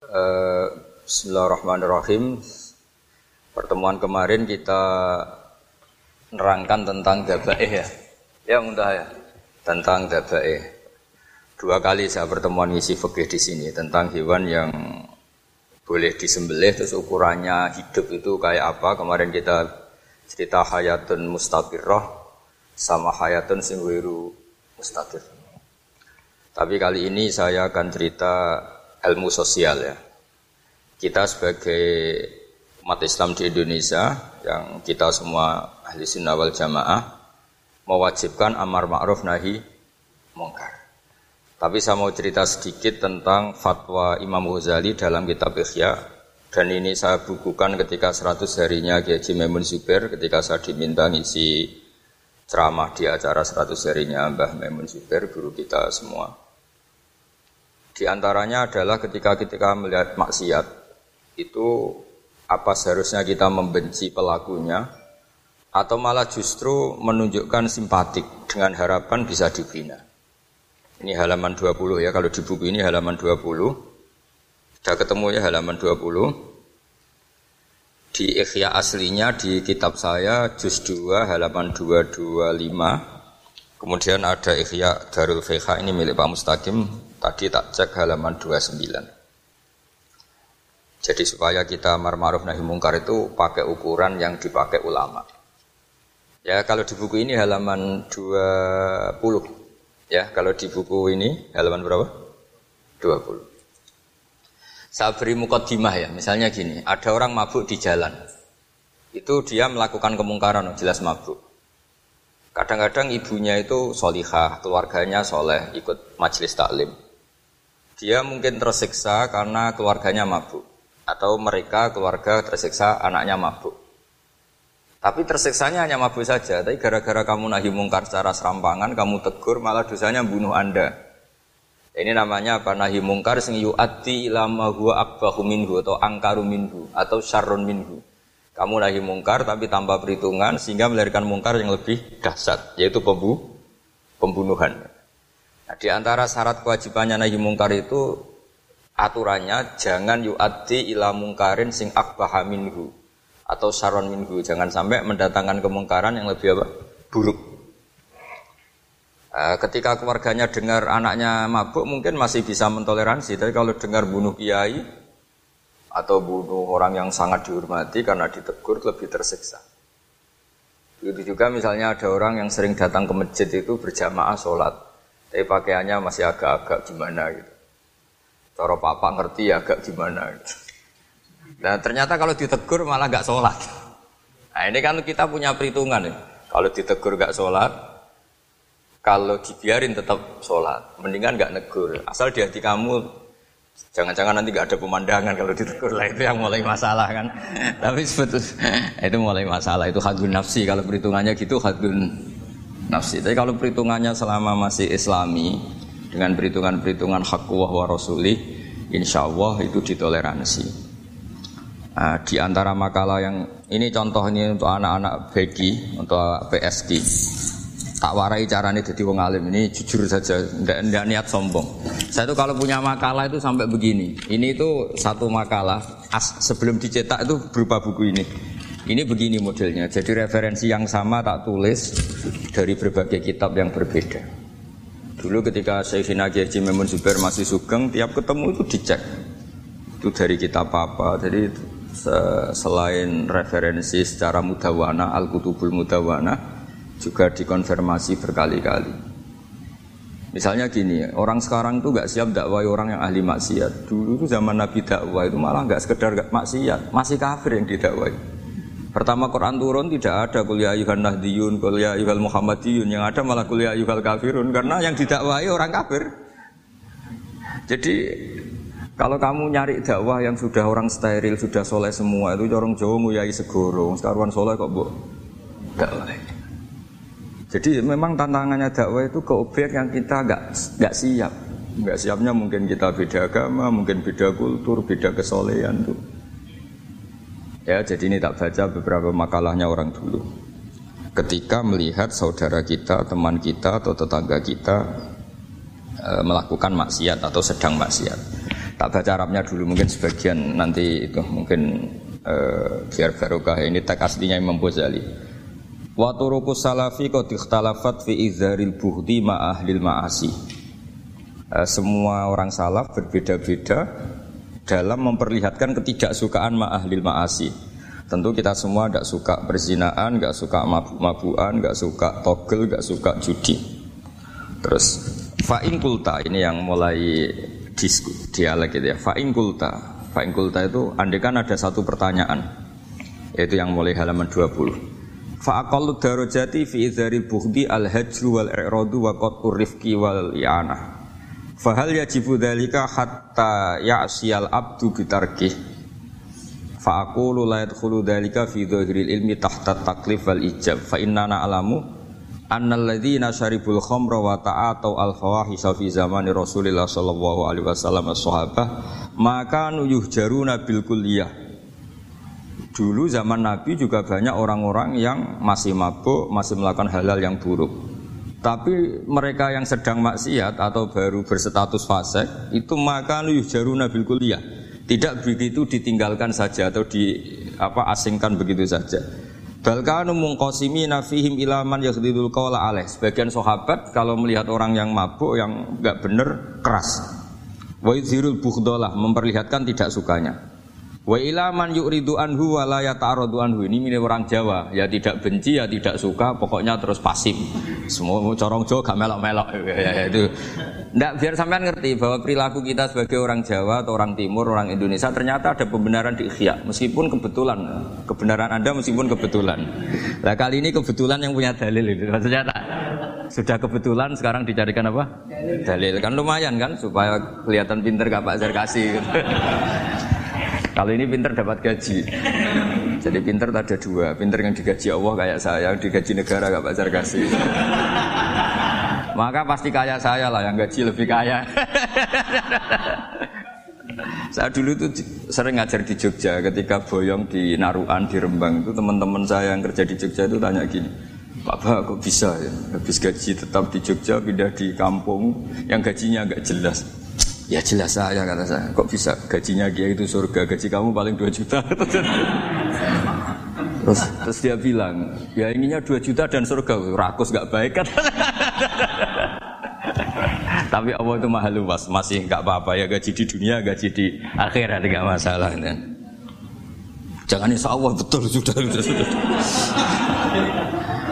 Uh, Bismillahirrahmanirrahim. Pertemuan kemarin kita nerangkan tentang dabaih ya. Ya mudah ya. Tentang dabaih. Dua kali saya pertemuan ngisi fikih di sini tentang hewan yang boleh disembelih terus ukurannya hidup itu kayak apa. Kemarin kita cerita hayatun mustaqirrah sama hayatun singwiru mustaqir. Tapi kali ini saya akan cerita ilmu sosial ya. Kita sebagai umat Islam di Indonesia yang kita semua ahli sunnah wal jamaah mewajibkan amar ma'ruf nahi mungkar. Tapi saya mau cerita sedikit tentang fatwa Imam Ghazali dalam kitab Ikhya dan ini saya bukukan ketika 100 harinya Kiai Maimun Zubair ketika saya diminta ngisi ceramah di acara 100 harinya Mbah Maimun Zubair guru kita semua. Di antaranya adalah ketika kita melihat maksiat itu apa seharusnya kita membenci pelakunya atau malah justru menunjukkan simpatik dengan harapan bisa dibina. Ini halaman 20 ya, kalau di buku ini halaman 20. Sudah ketemu ya halaman 20. Di ikhya aslinya di kitab saya juz 2 halaman 225. Kemudian ada ikhya Darul Fiqh ini milik Pak Mustaqim. Tadi tak cek halaman 29. Jadi supaya kita amar ma'ruf nahi mungkar itu pakai ukuran yang dipakai ulama. Ya kalau di buku ini halaman 20 Ya, kalau di buku ini halaman berapa? 20. Saya beri mukaddimah ya, misalnya gini, ada orang mabuk di jalan. Itu dia melakukan kemungkaran, jelas mabuk. Kadang-kadang ibunya itu solihah, keluarganya soleh, ikut majelis taklim. Dia mungkin tersiksa karena keluarganya mabuk. Atau mereka keluarga tersiksa anaknya mabuk. Tapi tersiksanya hanya mabuk saja. Tapi gara-gara kamu nahi mungkar secara serampangan, kamu tegur, malah dosanya bunuh anda. Ini namanya apa? Nahi mungkar sing yu'ati ilama huwa akbahu minhu atau angkaru minhu atau syarrun minhu. Kamu nahi mungkar tapi tanpa perhitungan sehingga melahirkan mungkar yang lebih dahsyat yaitu pembu pembunuhan. Nah, di antara syarat kewajibannya nahi mungkar itu aturannya jangan yu'ati ila mungkarin sing akbaha minhu atau saron minggu jangan sampai mendatangkan kemungkaran yang lebih apa? Buruk. E, ketika keluarganya dengar anaknya mabuk mungkin masih bisa mentoleransi. Tapi kalau dengar bunuh kiai atau bunuh orang yang sangat dihormati karena ditegur lebih tersiksa. Begitu juga misalnya ada orang yang sering datang ke masjid itu berjamaah sholat tapi pakaiannya masih agak-agak gimana gitu cara papa ngerti ya agak gimana gitu Nah ternyata kalau ditegur malah nggak sholat. Nah ini kan kita punya perhitungan ya. Kalau ditegur nggak sholat, kalau dibiarin tetap sholat, mendingan nggak negur. Asal di hati kamu jangan-jangan nanti nggak ada pemandangan kalau ditegur lah itu yang mulai masalah kan. Tapi sebetulnya itu mulai masalah itu hadun nafsi. Kalau perhitungannya gitu hadun nafsi. Tapi kalau perhitungannya selama masih Islami dengan perhitungan-perhitungan hak wa rasulih, insya Allah itu ditoleransi. Nah, di antara makalah yang ini contohnya untuk anak-anak begi untuk PSD. Tak warai caranya jadi wong alim ini jujur saja, tidak niat sombong. Saya itu kalau punya makalah itu sampai begini. Ini itu satu makalah as, sebelum dicetak itu berupa buku ini. Ini begini modelnya. Jadi referensi yang sama tak tulis dari berbagai kitab yang berbeda. Dulu ketika Syekhina Kiai Memun Zubair masih sugeng, tiap ketemu itu dicek. Itu dari kitab apa. Jadi selain referensi secara mudawana al-kutubul mudawana juga dikonfirmasi berkali-kali. Misalnya gini, orang sekarang itu nggak siap dakwah orang yang ahli maksiat. Dulu itu zaman Nabi dakwah itu malah nggak sekedar gak maksiat, masih kafir yang didakwai. Pertama Quran turun tidak ada kuliah ayuhal nahdiyun, kuliah ayuhal muhammadiyun, yang ada malah kuliah ayuhal kafirun karena yang didakwai orang kafir. Jadi kalau kamu nyari dakwah yang sudah orang steril, sudah soleh semua itu corong Jawa nguyai segoro, sekarang soleh kok bu dakwah. Jadi memang tantangannya dakwah itu ke objek yang kita nggak nggak siap, nggak siapnya mungkin kita beda agama, mungkin beda kultur, beda kesolehan tuh. Ya, jadi ini tak baca beberapa makalahnya orang dulu. Ketika melihat saudara kita, teman kita atau tetangga kita e, melakukan maksiat atau sedang maksiat. Tak baca Arabnya dulu mungkin sebagian nanti itu mungkin uh, biar barokah ini tak aslinya Imam Ghazali. Wa salafi qad ikhtalafat fi izharil buhdi ma ahlil ma'asi. Uh, semua orang salaf berbeda-beda dalam memperlihatkan ketidaksukaan ma ahlil ma'asi. Tentu kita semua tidak suka perzinaan, nggak suka mabuk-mabukan, nggak suka togel, nggak suka judi. Terus fa'in kulta ini yang mulai disku, dialek gitu ya. Fa'in kulta. Fa'in kulta itu andekan ada satu pertanyaan. Yaitu yang mulai halaman 20. Fa'aqallu darajati fi idharil bukhdi al-hajru wal i'radu wa qat'ur rifqi wal i'anah. Fahal yajibu dhalika hatta ya'siyal abdu bitarkih. Fa'aqulu la yadkhulu dhalika fi dhahiril ilmi tahta taklif wal ijab. Fa inna na'lamu annal ladzina syaribul khamra wa ta'atau al fawahisha fi zamani Rasulillah sallallahu alaihi wasallam as-sahabah maka yuhjaruna bil kulliyah Dulu zaman Nabi juga banyak orang-orang yang masih mabuk, masih melakukan halal yang buruk. Tapi mereka yang sedang maksiat atau baru berstatus fasik itu maka yuhjaruna bil kulliyah. Tidak begitu ditinggalkan saja atau di apa asingkan begitu saja Balkanu mungkosimi nafihim ilaman yakhdidul qawla alaih. Sebagian sahabat kalau melihat orang yang mabuk yang enggak benar keras. Wa yuzhirul bukhdolah memperlihatkan tidak sukanya. Wa ilaman yu'ridu anhu wa la anhu. Ini milik orang Jawa, ya tidak benci ya tidak suka, pokoknya terus pasif. Semua corong Jawa gak melok-melok ya, ya, itu. Nggak biar sampean ngerti bahwa perilaku kita sebagai orang Jawa atau orang Timur, orang Indonesia ternyata ada pembenaran di ikhya, meskipun kebetulan. Kebenaran Anda meskipun kebetulan. Nah, kali ini kebetulan yang punya dalil itu. Maksudnya tak sudah kebetulan sekarang dicarikan apa? Dalil. dalil. Kan lumayan kan supaya kelihatan pinter gak Pak Zarkasi gitu. Kalau ini pinter dapat gaji. Jadi pinter ada dua. Pinter yang digaji Allah kayak saya, yang digaji negara gak pacar kasih. Maka pasti kaya saya lah yang gaji lebih kaya. saya dulu tuh sering ngajar di Jogja ketika boyong di Naruan di Rembang itu teman-teman saya yang kerja di Jogja itu tanya gini Pak Bah kok bisa ya habis gaji tetap di Jogja pindah di kampung yang gajinya agak jelas Ya jelas saya kata saya. Kok bisa gajinya dia itu surga, gaji kamu paling 2 juta. terus, terus dia bilang, ya inginnya 2 juta dan surga. Rakus gak baik kan. Tapi Allah itu mahal luas, masih nggak apa-apa ya gaji di dunia, gaji di akhirat nggak masalah. Kan? Jangan insya Allah betul sudah sudah sudah.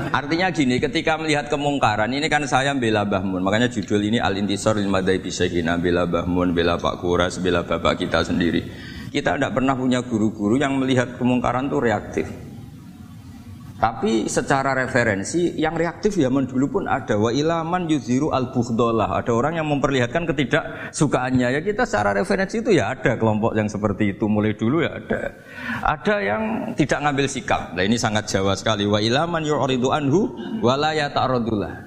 Artinya gini, ketika melihat kemungkaran, ini kan saya bela Bahmun. Makanya judul ini Al-Intisar lil Madai Bisyahina, bela Bahmun, bela Pak Kuras, bela Bapak kita sendiri. Kita tidak pernah punya guru-guru yang melihat kemungkaran itu reaktif. Tapi secara referensi yang reaktif zaman dulu pun ada wa ilaman yuziru al bukhdolah. Ada orang yang memperlihatkan ketidaksukaannya. Ya kita secara referensi itu ya ada kelompok yang seperti itu mulai dulu ya ada. Ada yang tidak ngambil sikap. Nah ini sangat Jawa sekali. Wa ilaman yuridu anhu wa la yata'radullah.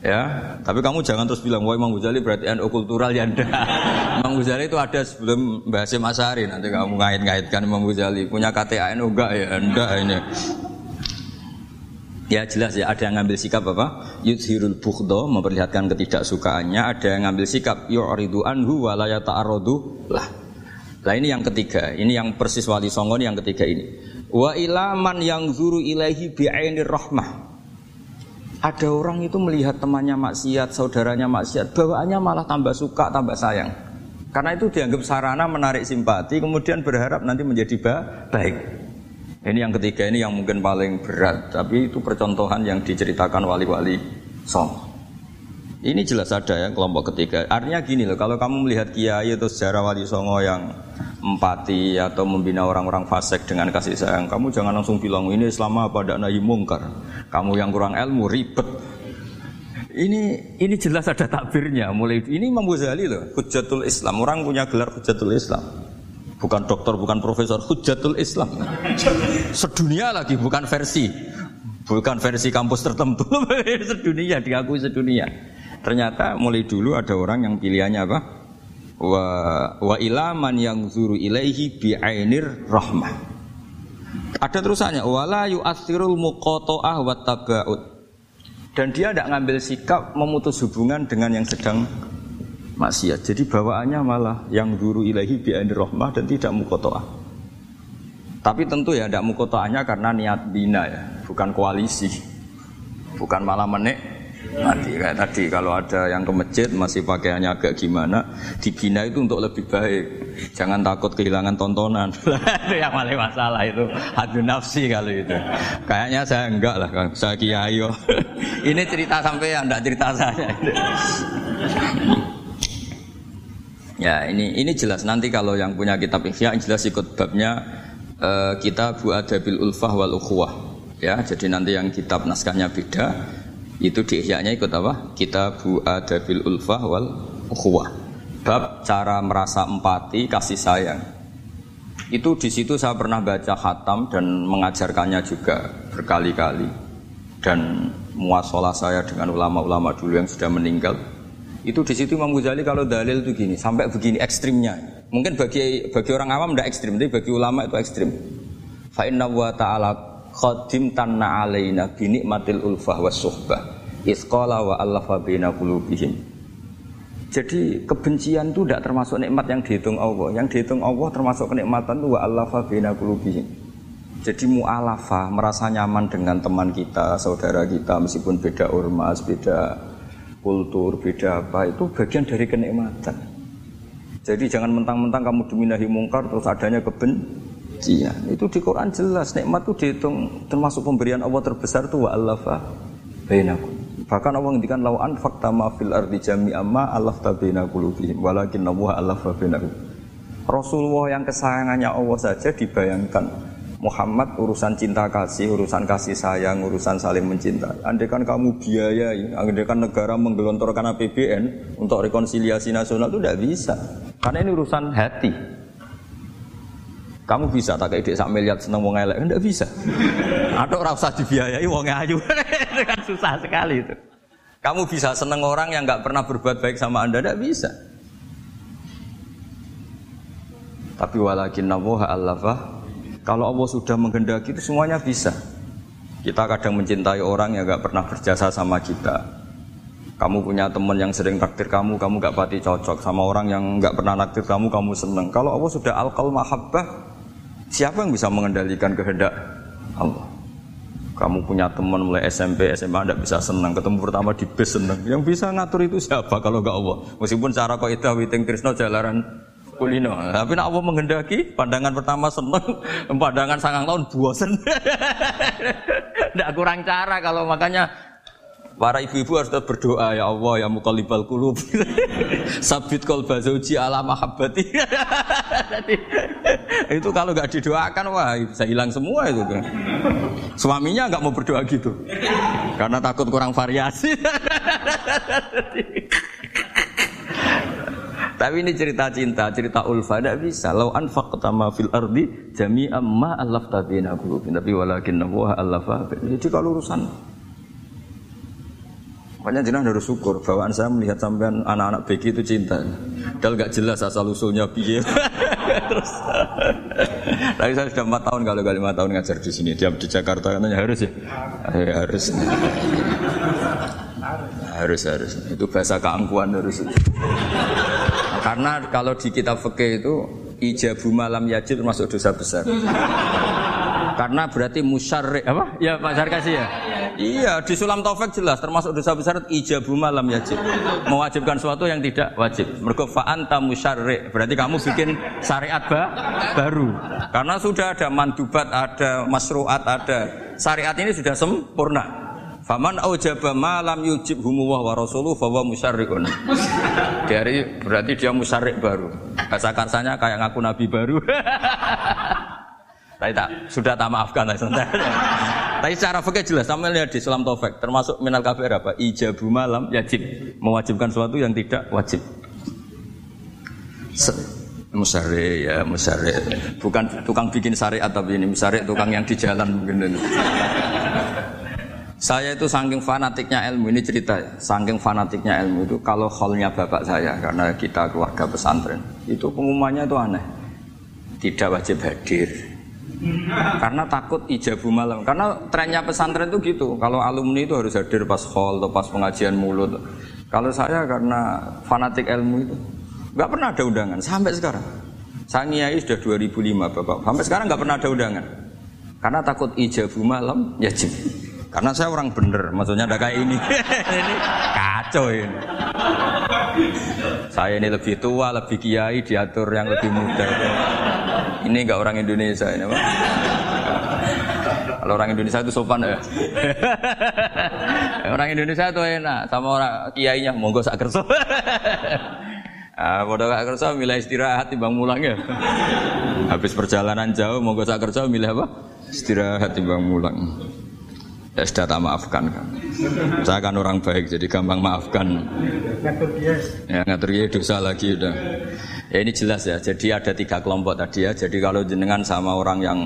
Ya, tapi kamu jangan terus bilang, wah Imam Ghazali berarti NU kultural ya enggak. Imam Ghazali itu ada sebelum bahasa Masari nanti kamu ngait-ngaitkan Imam Ghazali punya KTA NU enggak ya enggak ini. Ya jelas ya ada yang ngambil sikap apa? Yudhirul bukhdo memperlihatkan ketidaksukaannya, ada yang ngambil sikap yu'ridu anhu wa yata'arradu lah. Nah ini yang ketiga, ini yang persis wali songo ini yang ketiga ini. Wa ilaman yang zuru ilaihi bi'ainir rahmah. Ada orang itu melihat temannya maksiat, saudaranya maksiat, bawaannya malah tambah suka, tambah sayang. Karena itu dianggap sarana menarik simpati, kemudian berharap nanti menjadi baik. Ini yang ketiga ini yang mungkin paling berat, tapi itu percontohan yang diceritakan wali-wali song. Ini jelas ada ya kelompok ketiga. Artinya gini loh, kalau kamu melihat kiai atau sejarah wali songo yang empati atau membina orang-orang fasik dengan kasih sayang, kamu jangan langsung bilang ini selama pada nahi mungkar. Kamu yang kurang ilmu ribet. Ini ini jelas ada takbirnya. Mulai ini Imam Ghazali loh, Hujatul Islam. Orang punya gelar Hujatul Islam bukan dokter, bukan profesor, hujatul Islam. Sedunia lagi, bukan versi. Bukan versi kampus tertentu, sedunia, diakui sedunia. Ternyata mulai dulu ada orang yang pilihannya apa? Wa, wa ilaman yang zuru ilaihi bi'ainir rahmah. Ada terusannya, wala yu'athirul muqoto'ah wa tabaud. Dan dia tidak ngambil sikap memutus hubungan dengan yang sedang maksiat. Jadi bawaannya malah yang guru ilahi bi'anir rahmah dan tidak mukotoah. Tapi tentu ya tidak mukotoahnya karena niat bina ya, bukan koalisi. Bukan malah menik. Mati kayak tadi kalau ada yang ke masjid masih pakaiannya agak gimana dibina itu untuk lebih baik. Jangan takut kehilangan tontonan. Itu yang paling masalah itu. Hadu nafsi kalau itu. Kayaknya saya enggak lah saya kiai ini cerita sampai yang enggak cerita saya ya ini ini jelas nanti kalau yang punya kitab ihya jelas ikut babnya uh, kitab bu adabil ulfah wal ukhuwah ya jadi nanti yang kitab naskahnya beda itu di ikut apa? Bu Adabil Ulfah wal Ukhuwah. Bab cara merasa empati, kasih sayang. Itu di situ saya pernah baca khatam dan mengajarkannya juga berkali-kali. Dan muasalah saya dengan ulama-ulama dulu yang sudah meninggal. Itu di situ Imam Ghazali kalau dalil itu gini, sampai begini ekstrimnya. Mungkin bagi bagi orang awam tidak ekstrim, tapi bagi ulama itu ekstrim. Fa inna wa ta'ala khadim tanna alaina bi nikmatil ulfah was suhbah isqala wa allafa baina qulubihim jadi kebencian itu tidak termasuk nikmat yang dihitung Allah. Yang dihitung Allah termasuk kenikmatan itu wa allafa baina qulubihim. Jadi mu'alafa, merasa nyaman dengan teman kita, saudara kita, meskipun beda ormas, beda kultur, beda apa, itu bagian dari kenikmatan. Jadi jangan mentang-mentang kamu diminahi mungkar terus adanya keben, Iya, itu di Quran jelas nikmat itu dihitung termasuk pemberian Allah terbesar itu wa allafa bainakum. Bahkan Allah ngendikan lawan fakta ma fil ardi jami'an ma allafta baina qulubihim walakin Allah allafa bainakum. Rasulullah yang kesayangannya Allah saja dibayangkan Muhammad urusan cinta kasih, urusan kasih sayang, urusan saling mencintai. Andai kan kamu biayai, andai kan negara menggelontorkan APBN untuk rekonsiliasi nasional itu tidak bisa. Karena ini urusan hati. Kamu bisa tak kayak sak miliar seneng wong elek? Enggak bisa. Atau ora usah dibiayai wong ayu. itu kan susah sekali itu. Kamu bisa seneng orang yang nggak pernah berbuat baik sama Anda? Enggak bisa. Tapi walakin nawaha allafa kalau Allah sudah menghendaki itu semuanya bisa. Kita kadang mencintai orang yang nggak pernah berjasa sama kita. Kamu punya teman yang sering takdir kamu, kamu gak pati cocok sama orang yang nggak pernah naktir kamu, kamu seneng. Kalau Allah sudah alkal mahabbah, Siapa yang bisa mengendalikan kehendak Allah? Kamu punya teman mulai SMP, SMA tidak bisa senang. Ketemu pertama di bus senang. Yang bisa ngatur itu siapa kalau nggak Allah? Meskipun cara kau itu witing Krishna jalaran kulino. Tapi nak Allah menghendaki, pandangan pertama senang, pandangan sangang tahun bosan. Tidak kurang cara kalau makanya Para ibu-ibu harus tetap berdoa ya Allah ya mukallibal qulub. Sabit qalba zauji ala mahabbati. itu kalau nggak didoakan wah bisa hilang semua itu. Suaminya nggak mau berdoa gitu. Karena takut kurang variasi. Tapi ini cerita cinta, cerita ulfa tidak bisa. Lau anfaqta ma fil ardi jami'an ma allafta baina qulubin. Tapi walakin Allah allafa. Jadi kalau urusan Makanya jenah harus syukur bawaan saya melihat sampean anak-anak BG itu cinta. Padahal gak jelas asal usulnya piye. Terus tapi saya sudah empat tahun kalau kali lima tahun ngajar di sini. Dia di Jakarta katanya harus ya. ya harus. harus harus. Itu bahasa keangkuhan harus. Karena kalau di kitab fikih itu ijabu malam yajib termasuk dosa besar. Karena berarti musyarrik apa? Ya Pak Sarkasi ya. Iya, di Sulam Taufik jelas termasuk dosa besar ijabu malam yajib. Mewajibkan sesuatu yang tidak wajib. Mergo fa'anta musyarrik. Berarti kamu bikin syariat ba baru. Karena sudah ada mandubat, ada masruat, ada syariat ini sudah sempurna. Faman aujaba malam yujib humuwah wa rasuluh fawa musyarrikun. Dari berarti dia musyarrik baru. Bahasa karsanya kayak ngaku nabi baru. Tapi tak sudah tak maafkan Tapi secara fikih jelas sama lihat di Islam Taufik termasuk minal kafir apa? Ijabu malam yajib mewajibkan sesuatu yang tidak wajib. Se musari ya musari bukan tukang bikin syariat tapi ini musari tukang yang di jalan mungkin saya itu saking fanatiknya ilmu ini cerita ya saking fanatiknya ilmu itu kalau hallnya bapak saya karena kita keluarga pesantren itu pengumumannya itu aneh tidak wajib hadir karena takut ijabu malam. Karena trennya pesantren itu gitu. Kalau alumni itu harus hadir pas hall atau pas pengajian mulut. Kalau saya karena fanatik ilmu itu nggak pernah ada undangan sampai sekarang. Saya ngiai sudah 2005 bapak, sampai sekarang nggak pernah ada undangan. Karena takut ijabu malam ya jim. Karena saya orang bener, maksudnya ada kayak ini. ini kacau ini. Saya ini lebih tua, lebih kiai, diatur yang lebih muda. Ini enggak orang Indonesia ini, Pak. Kalau orang Indonesia itu sopan ya. orang Indonesia itu enak sama orang kiainya monggo sak kerso. Ah, bodoh gak kerja milih istirahat timbang mulang ya. Habis perjalanan jauh monggo sak kerja milih apa? Istirahat timbang mulang. Ya sudah tak maafkan kan. Saya kan orang baik jadi gampang maafkan. Ya ngatur dia dosa lagi udah. Ya ini jelas ya. Jadi ada tiga kelompok tadi ya. Jadi kalau jenengan sama orang yang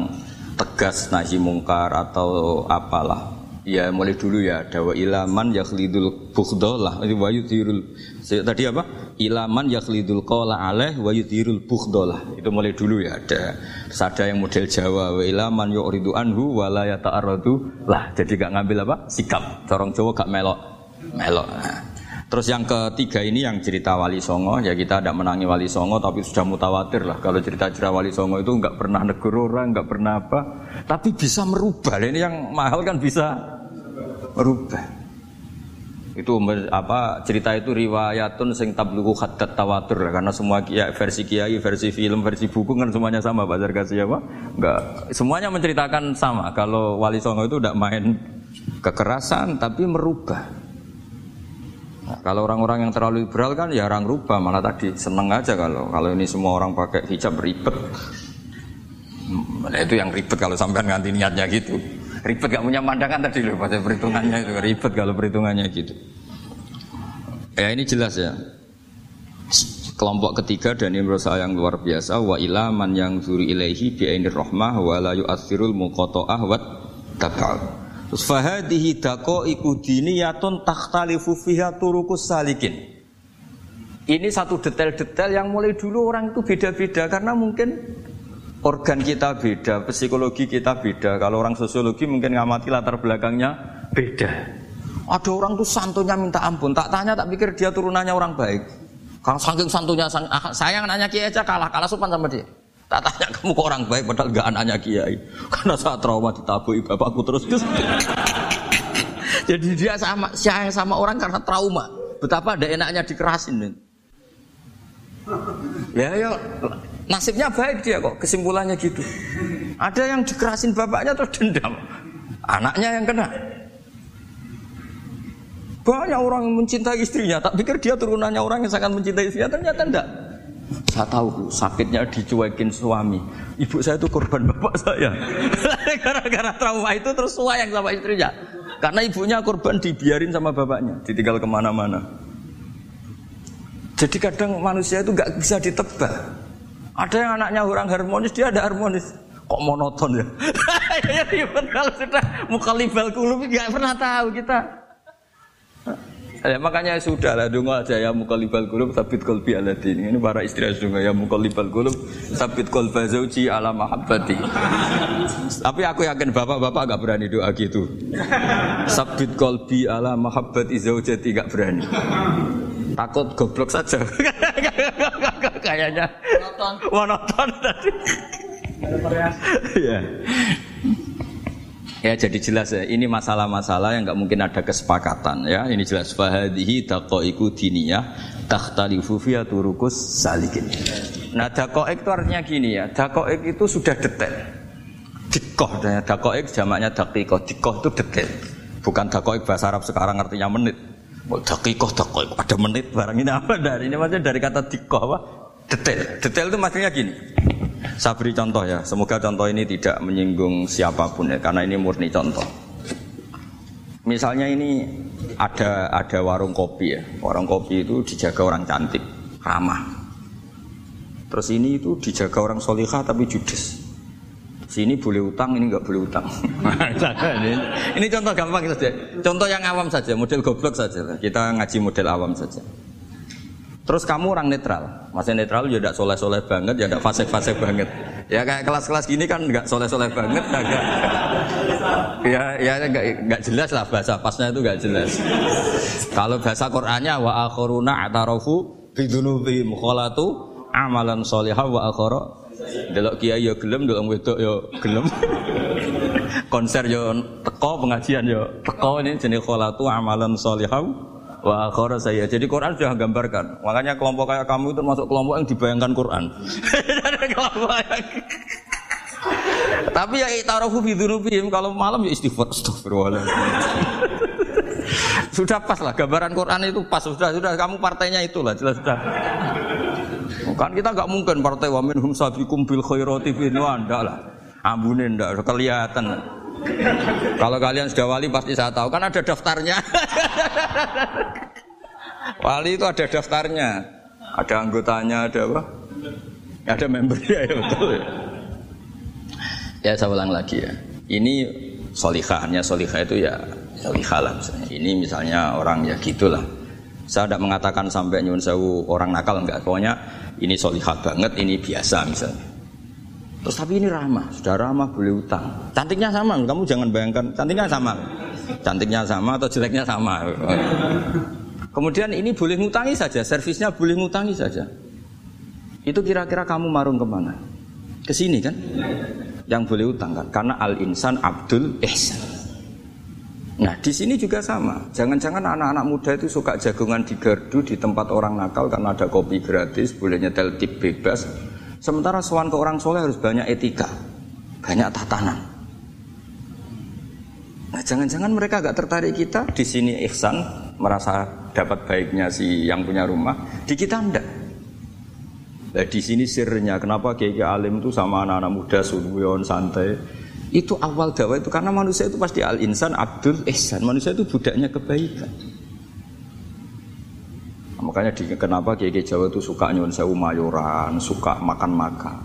tegas nahi mungkar atau apalah ya mulai dulu ya. Dawa ilaman yakhlidul bukhdolah wa yudhirul tadi apa? Ilaman yakhlidul qala alaih wa yudhirul bukhdolah itu mulai dulu ya. Ada terus ada yang model Jawa. Wa ilaman yu'ridu anhu wa la yata'arradu lah. Jadi gak ngambil apa? Sikap. Corong Jawa gak melok. Melok. Nah. Terus yang ketiga ini yang cerita Wali Songo, ya kita tidak menangi Wali Songo tapi sudah mutawatir lah. Kalau cerita-cerita Wali Songo itu nggak pernah negur orang, nggak pernah apa, tapi bisa merubah. Ini yang mahal kan bisa merubah. Itu apa cerita itu riwayatun sing tabluku hadat tawatur karena semua versi kiai, versi film, versi buku kan semuanya sama Pak Zarkasi apa? Enggak, semuanya menceritakan sama. Kalau Wali Songo itu tidak main kekerasan tapi merubah. Nah, kalau orang-orang yang terlalu liberal kan ya orang rubah malah tadi seneng aja kalau kalau ini semua orang pakai hijab ribet. Nah, itu yang ribet kalau sampai nganti niatnya gitu. Ribet gak punya pandangan tadi loh pada perhitungannya itu ribet kalau perhitungannya gitu. Ya ini jelas ya. Kelompok ketiga dan ini menurut saya yang luar biasa wa ilaman yang zuri ilaihi bi rahmah wa la yu'athirul muqata'ah wa tabal. Terus fahadihi iku diniyatun takhtalifu fiha turukus salikin. Ini satu detail-detail yang mulai dulu orang itu beda-beda karena mungkin organ kita beda, psikologi kita beda. Kalau orang sosiologi mungkin ngamati latar belakangnya beda. Ada orang tuh santunya minta ampun, tak tanya tak pikir dia turunannya orang baik. Kalau saking santunya ah, sayang nanya kiai aja kalah, kalah sopan sama dia. Tak tanya kamu kok orang baik padahal gak anaknya kiai. Karena saat trauma ditabui bapakku terus. Jadi dia sama sayang sama orang karena trauma. Betapa ada enaknya dikerasin. Ya ya nasibnya baik dia kok kesimpulannya gitu. Ada yang dikerasin bapaknya terus dendam. Anaknya yang kena. Banyak orang yang mencintai istrinya, tak pikir dia turunannya orang yang sangat mencintai istrinya, ternyata enggak. Saya tahu sakitnya dicuekin suami. Ibu saya itu korban bapak saya. Gara-gara trauma itu terus yang sama istrinya. Karena ibunya korban dibiarin sama bapaknya, ditinggal ke mana-mana. Jadi kadang manusia itu nggak bisa ditebak. Ada yang anaknya orang harmonis, dia ada harmonis. Kok monoton ya? ya kalau sudah mukalibal kulub nggak pernah tahu kita. Ya, makanya sudah lah dungo aja ya mukalibal gulub sabit kolbi aladin. Ini para istri dungo ya mukalibal gulub sabit kolba zauji ala mahabbati. Tapi aku yakin bapak-bapak gak berani doa gitu. Sabit kolbi ala mahabbati zaujati gak berani. Takut goblok saja. Kayaknya monoton. Monoton tadi. Ya. Ya jadi jelas ya, ini masalah-masalah yang nggak mungkin ada kesepakatan ya. Ini jelas fahadihi daqaiqu diniyah takhtalifu fiha turukus salikin. Nah daqaiq itu artinya gini ya, daqaiq itu sudah detail. Dikoh, ya, daqaiq jamaknya daqiqah, dikoh itu detail. Bukan daqaiq bahasa Arab sekarang artinya menit. Oh, daqiqah, daqaiq, ada menit barang ini apa dari ini maksudnya dari kata dikoh apa? Detail. Detail itu maksudnya gini. Saya beri contoh ya, semoga contoh ini tidak menyinggung siapa pun ya, karena ini murni contoh. Misalnya ini ada ada warung kopi ya, warung kopi itu dijaga orang cantik, ramah. Terus ini itu dijaga orang solihah tapi judes. Sini boleh utang, ini nggak boleh utang. ini, ini contoh gampang saja. Contoh yang awam saja, model goblok saja. Kita ngaji model awam saja. Terus kamu orang netral, masih netral ya tidak soleh-soleh banget, ya tidak fase-fase banget. Ya kayak kelas-kelas gini kan nggak soleh-soleh banget, agak ya ya nggak jelas lah bahasa pasnya itu nggak jelas. Kalau bahasa Qur'annya wa akhiruna atarafu bidunubihim khalatu amalan sholihah wa akhara delok kiai ya gelem delok wedok ya gelem konser ya teko pengajian ya teko ini jenis khalatu amalan sholihah wa akhara saya. Jadi Quran sudah gambarkan. Makanya kelompok kayak kamu itu masuk kelompok yang dibayangkan Quran. tapi ya itarafu fi dzunubihim kalau malam ya istighfar astagfirullah. sudah pas lah gambaran Quran itu pas sudah sudah kamu partainya itulah jelas sudah. Kan kita nggak mungkin partai wamin hum sabikum bil khairati fi ndak lah. Ambune ndak kelihatan. Kalau kalian sudah wali pasti saya tahu kan ada daftarnya. wali itu ada daftarnya. Ada anggotanya, ada apa? Ada membernya ya betul ya. Ya saya ulang lagi ya. Ini solihah, hanya solihah itu ya solihah lah misalnya. Ini misalnya orang ya gitulah. Saya tidak mengatakan sampai nyun sewu orang nakal enggak. Pokoknya ini solihah banget, ini biasa misalnya. Terus tapi ini ramah, sudah ramah boleh utang. Cantiknya sama, kamu jangan bayangkan cantiknya sama. Cantiknya sama atau jeleknya sama. Kemudian ini boleh ngutangi saja, servisnya boleh ngutangi saja. Itu kira-kira kamu marung ke mana? Ke sini kan? yang boleh utang kan karena al insan abdul ihsan Nah di sini juga sama. Jangan-jangan anak-anak muda itu suka jagungan di gardu di tempat orang nakal karena ada kopi gratis, boleh nyetel tip bebas. Sementara soal ke orang soleh harus banyak etika, banyak tatanan. Nah jangan-jangan mereka agak tertarik kita di sini ihsan merasa dapat baiknya si yang punya rumah, di kita enggak. Nah, di sini sirnya kenapa kiai alim itu sama anak-anak muda sunuyon santai. Itu awal dakwah itu karena manusia itu pasti al insan abdul ihsan. Manusia itu budaknya kebaikan. Nah, makanya di, kenapa kiai Jawa itu suka nyuwun sewu mayoran, suka makan-makan.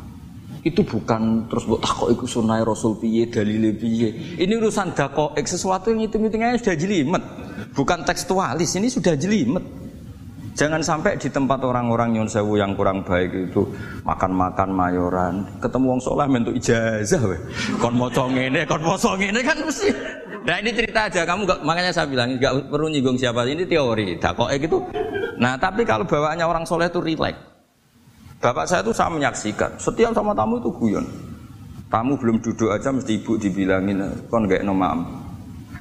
Itu bukan terus buat takok iku sunai rasul piye dalile piye. Ini urusan dakoek sesuatu yang itu hitungannya sudah jelimet. Bukan tekstualis, ini sudah jelimet. Jangan sampai di tempat orang-orang nyon sewu yang kurang baik itu makan-makan mayoran, ketemu wong soleh mentuk ijazah weh. Kon maca ngene, kon maca ngene kan mesti. Nah ini cerita aja, kamu gak, makanya saya bilang nggak perlu nyinggung siapa, ini teori. Dakoe gitu. Nah tapi kalau bawaannya orang soleh itu rileks. Bapak saya itu saya menyaksikan, setiap sama tamu itu guyon. Tamu belum duduk aja mesti ibu dibilangin, kon gak nomam.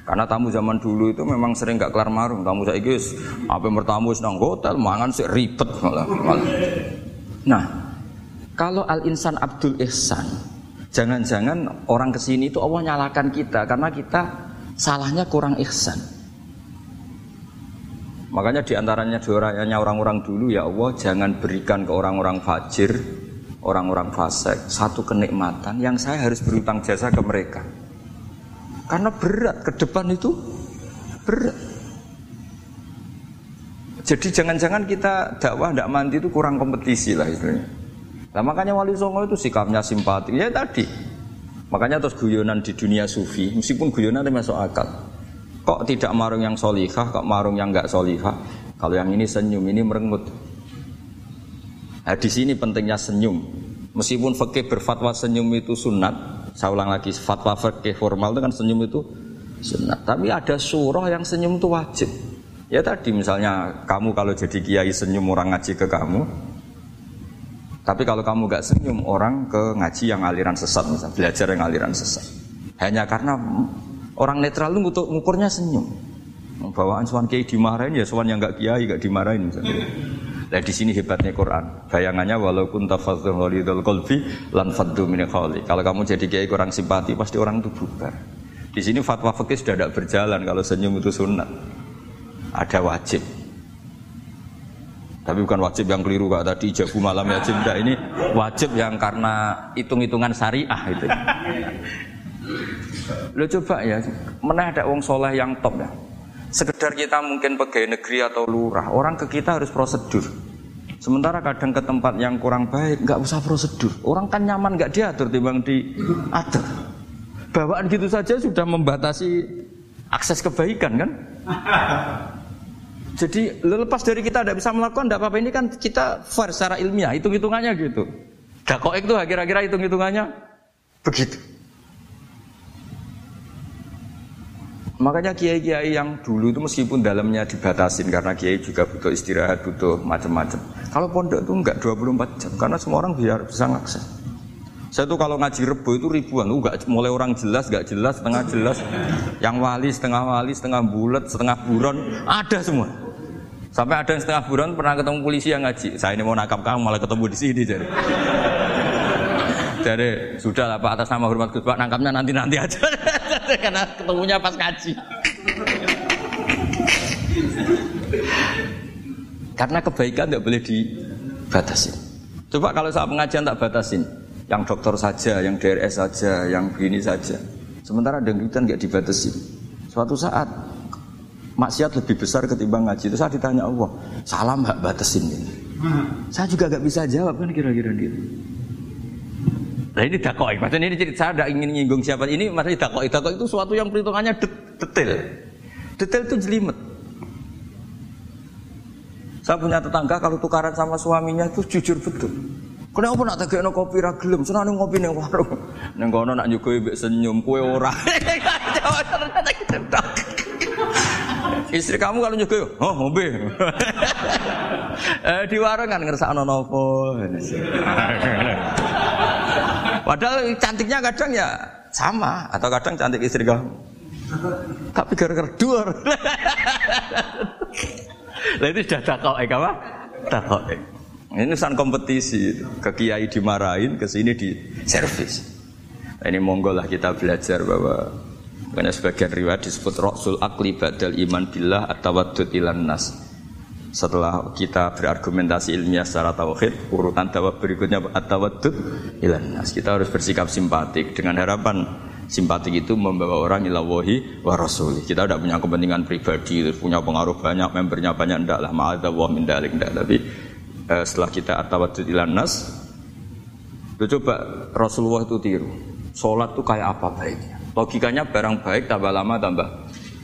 Karena tamu zaman dulu itu memang sering gak kelar marung. Tamu saya guys, apa bertamu senang hotel, mangan sih ribet malah. Nah, kalau al insan Abdul Ihsan, jangan-jangan orang ke sini itu Allah nyalakan kita karena kita salahnya kurang ihsan. Makanya di antaranya doanya orang-orang dulu ya Allah jangan berikan ke orang-orang fajir, orang-orang fasik satu kenikmatan yang saya harus berutang jasa ke mereka. Karena berat ke depan itu berat. Jadi jangan-jangan kita dakwah tidak mandi itu kurang kompetisi lah itu. Nah makanya Wali Songo itu sikapnya simpati. Ya tadi. Makanya terus guyonan di dunia sufi, meskipun guyonan itu masuk akal. Kok tidak marung yang solihah, kok marung yang nggak solihah? Kalau yang ini senyum, ini merengut. Nah, di sini pentingnya senyum. Meskipun fakih berfatwa senyum itu sunat, saya ulang lagi, fatwa fikih formal itu kan senyum itu sunat. Tapi ada surah yang senyum itu wajib. Ya tadi misalnya kamu kalau jadi kiai senyum orang ngaji ke kamu. Tapi kalau kamu gak senyum orang ke ngaji yang aliran sesat misalnya, belajar yang aliran sesat. Hanya karena orang netral itu untuk ngukurnya senyum. Bawaan suan kiai dimarahin ya suan yang gak kiai gak dimarahin misalnya. Nah di sini hebatnya Quran. Bayangannya walaupun tafadzul walidul qalbi lan faddu min Kalau kamu jadi kiai kurang simpati pasti orang itu bubar. Di sini fatwa fikih sudah tidak berjalan kalau senyum itu sunat. Ada wajib. Tapi bukan wajib yang keliru kak tadi jabu malam ya cinta ini wajib yang karena hitung-hitungan syariah itu. Lo coba ya, mana ada wong soleh yang top ya. Sekedar kita mungkin pegawai negeri atau lurah, orang ke kita harus prosedur. Sementara kadang ke tempat yang kurang baik, nggak usah prosedur. Orang kan nyaman nggak diatur timbang diatur. Bawaan gitu saja sudah membatasi akses kebaikan kan? Jadi lepas dari kita tidak bisa melakukan, tidak apa-apa. Ini kan kita fair secara ilmiah, hitung-hitungannya gitu. Dakoek itu kira-kira hitung-hitungannya begitu. Makanya kiai-kiai yang dulu itu meskipun dalamnya dibatasin karena kiai juga butuh istirahat, butuh macam-macam. Kalau pondok itu enggak 24 jam karena semua orang biar bisa ngakses. Saya tuh kalau ngaji rebo itu ribuan, enggak mulai orang jelas, enggak jelas, setengah jelas, yang wali, setengah wali, setengah bulat, setengah buron, ada semua. Sampai ada yang setengah buron pernah ketemu polisi yang ngaji. Saya ini mau nakap kamu malah ketemu di sini jadi. Jadi sudah lah Pak atas nama hormat Gus Pak nangkapnya nanti nanti aja karena ketemunya pas ngaji. karena kebaikan tidak boleh dibatasi. Coba kalau saat pengajian tak batasin, yang dokter saja, yang DRS saja, yang begini saja. Sementara dangdutan nggak dibatasi. Suatu saat maksiat lebih besar ketimbang ngaji. Itu saya ditanya Allah, salam nggak batasin ini. Saya juga nggak bisa jawab kan kira-kira dia. Nah ini dakoi, maksudnya ini cerita saya tidak ingin nyinggung siapa ini, maksudnya dakoi, dakoi itu suatu yang perhitungannya detail, detail itu jelimet. Saya punya tetangga kalau tukaran sama suaminya itu jujur betul. Kenapa nak tegakno kopi ra gelem, senane ngopi ning warung. Ning kono nak nyugoi mbek senyum, kue ora. Istri kamu kalau nyugoi, oh ngombe. eh, di warung kan ngersakno nopo. Padahal cantiknya kadang ya sama atau kadang cantik istri kamu. Tapi gara-gara dua. Lah itu sudah eh apa? Takok. Ini urusan kompetisi. Ke kiai dimarahin, ke sini di servis. Ini monggo lah kita belajar bahwa karena sebagian riwayat disebut Rasul akli badal iman billah atau wadud ilan nas setelah kita berargumentasi ilmiah secara tauhid, urutan jawab berikutnya at-tawaddud ilan nas. Kita harus bersikap simpatik dengan harapan simpatik itu membawa orang ilawahi wa rasuli. Kita tidak punya kepentingan pribadi, punya pengaruh banyak, membernya banyak ndak lah, ma'adzallah min dalik ndak. Tapi eh, setelah kita at-tawaddud ilan nas, coba Rasulullah itu tiru. Sholat itu kayak apa baiknya? Logikanya barang baik tambah lama tambah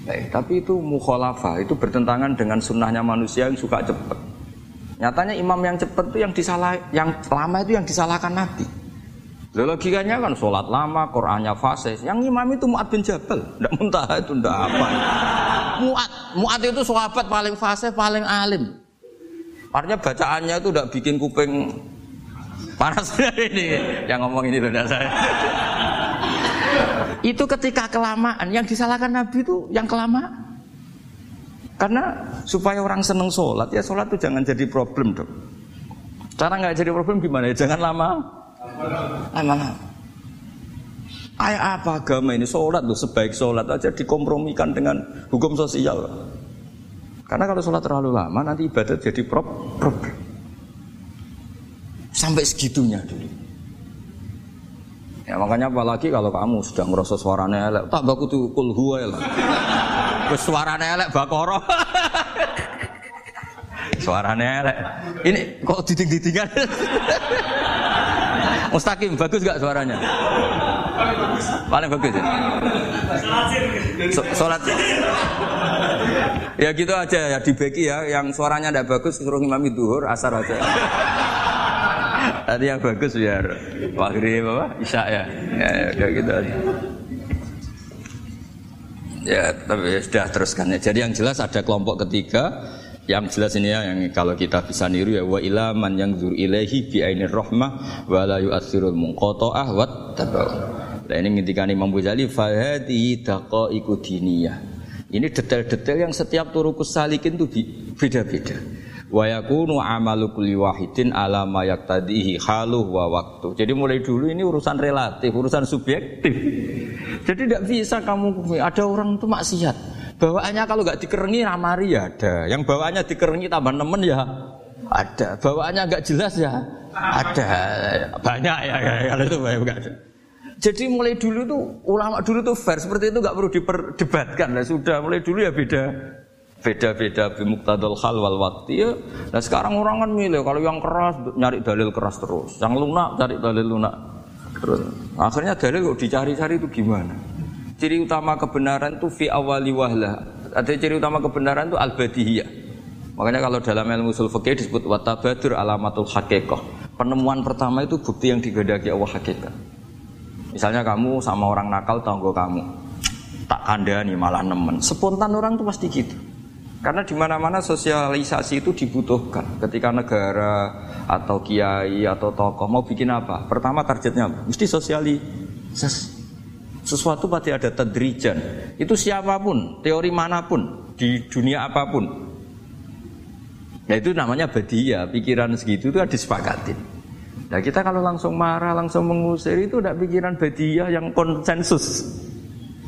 baik. Tapi itu mukhalafah, itu bertentangan dengan sunnahnya manusia yang suka cepat. Nyatanya imam yang cepat itu yang disalah, yang lama itu yang disalahkan Nabi. Logikanya kan sholat lama, Qurannya fase. Yang imam itu Mu'ad bin Jabal. Tidak muntah itu, tidak apa. Mu'ad, Mu'ad itu sahabat paling fase, paling alim. Artinya bacaannya itu tidak bikin kuping panas ini. Yang ngomong ini loh, saya. Itu ketika kelamaan, yang disalahkan Nabi itu yang kelamaan. Karena supaya orang seneng sholat, ya sholat itu jangan jadi problem dong. Cara nggak jadi problem gimana ya? Jangan lama, lama-lama. Apa agama ini sholat tuh sebaik sholat aja dikompromikan dengan hukum sosial. Karena kalau sholat terlalu lama nanti ibadat jadi problem. Sampai segitunya dulu. Ya makanya apalagi kalau kamu sudah ngerasa suaranya elek, tak baku tuh kul huwa ya lah. suaranya elek bakoro. suaranya elek. Ini kok diding-didingan. Mustaqim bagus gak suaranya? Paling bagus ya. So, sholat. Ya gitu aja ya dibagi ya. Yang suaranya tidak bagus suruh imami duhur asar aja. Tadi yang bagus biar maghrib apa? Isya ya. Ya, ya kayak gitu aja. Ya, tapi ya, sudah teruskan ya. Jadi yang jelas ada kelompok ketiga yang jelas ini ya yang kalau kita bisa niru ya wa ilaman yang zur ilahi bi ainir rahmah wa la yu'athirul munqata'ah wa tabau. Nah ini ngintikan Imam Ghazali fahadi daqaiqu diniyah. Ini detail-detail yang setiap turukus salikin itu beda-beda wa yakunu amalu kulli wahidin ala ma yaqtadihi haluh wa waktu. Jadi mulai dulu ini urusan relatif, urusan subjektif. Jadi tidak bisa kamu ada orang itu maksiat. Bawaannya kalau nggak dikerengi ramari ya ada. Yang bawaannya dikerengi tambah nemen ya ada. Bawaannya nggak jelas ya ada. Banyak ya kalau itu banyak ada. Jadi mulai dulu tuh ulama dulu tuh fair seperti itu nggak perlu diperdebatkan lah sudah mulai dulu ya beda beda-beda bimuktadul hal wal waktu ya. Nah sekarang orang kan milih kalau yang keras nyari dalil keras terus, yang lunak cari dalil lunak terus. Akhirnya dalil kok dicari-cari itu gimana? Ciri utama kebenaran itu fi awali wahlah. Ada ciri utama kebenaran itu al-badihiyah. Makanya kalau dalam ilmu usul fikih disebut watabadur alamatul haqiqah. Penemuan pertama itu bukti yang digadaki Allah hakikat. Misalnya kamu sama orang nakal tanggo kamu. tak kandani malah nemen. Spontan orang tuh pasti gitu. Karena di mana-mana sosialisasi itu dibutuhkan. Ketika negara atau kiai atau tokoh mau bikin apa? Pertama targetnya? Mesti sosialisasi. Sesuatu pasti ada tedrijan. Itu siapa pun, teori mana pun, di dunia apa pun. Nah itu namanya badia, pikiran segitu itu disepakatin. Nah kita kalau langsung marah, langsung mengusir itu udah pikiran badia yang konsensus.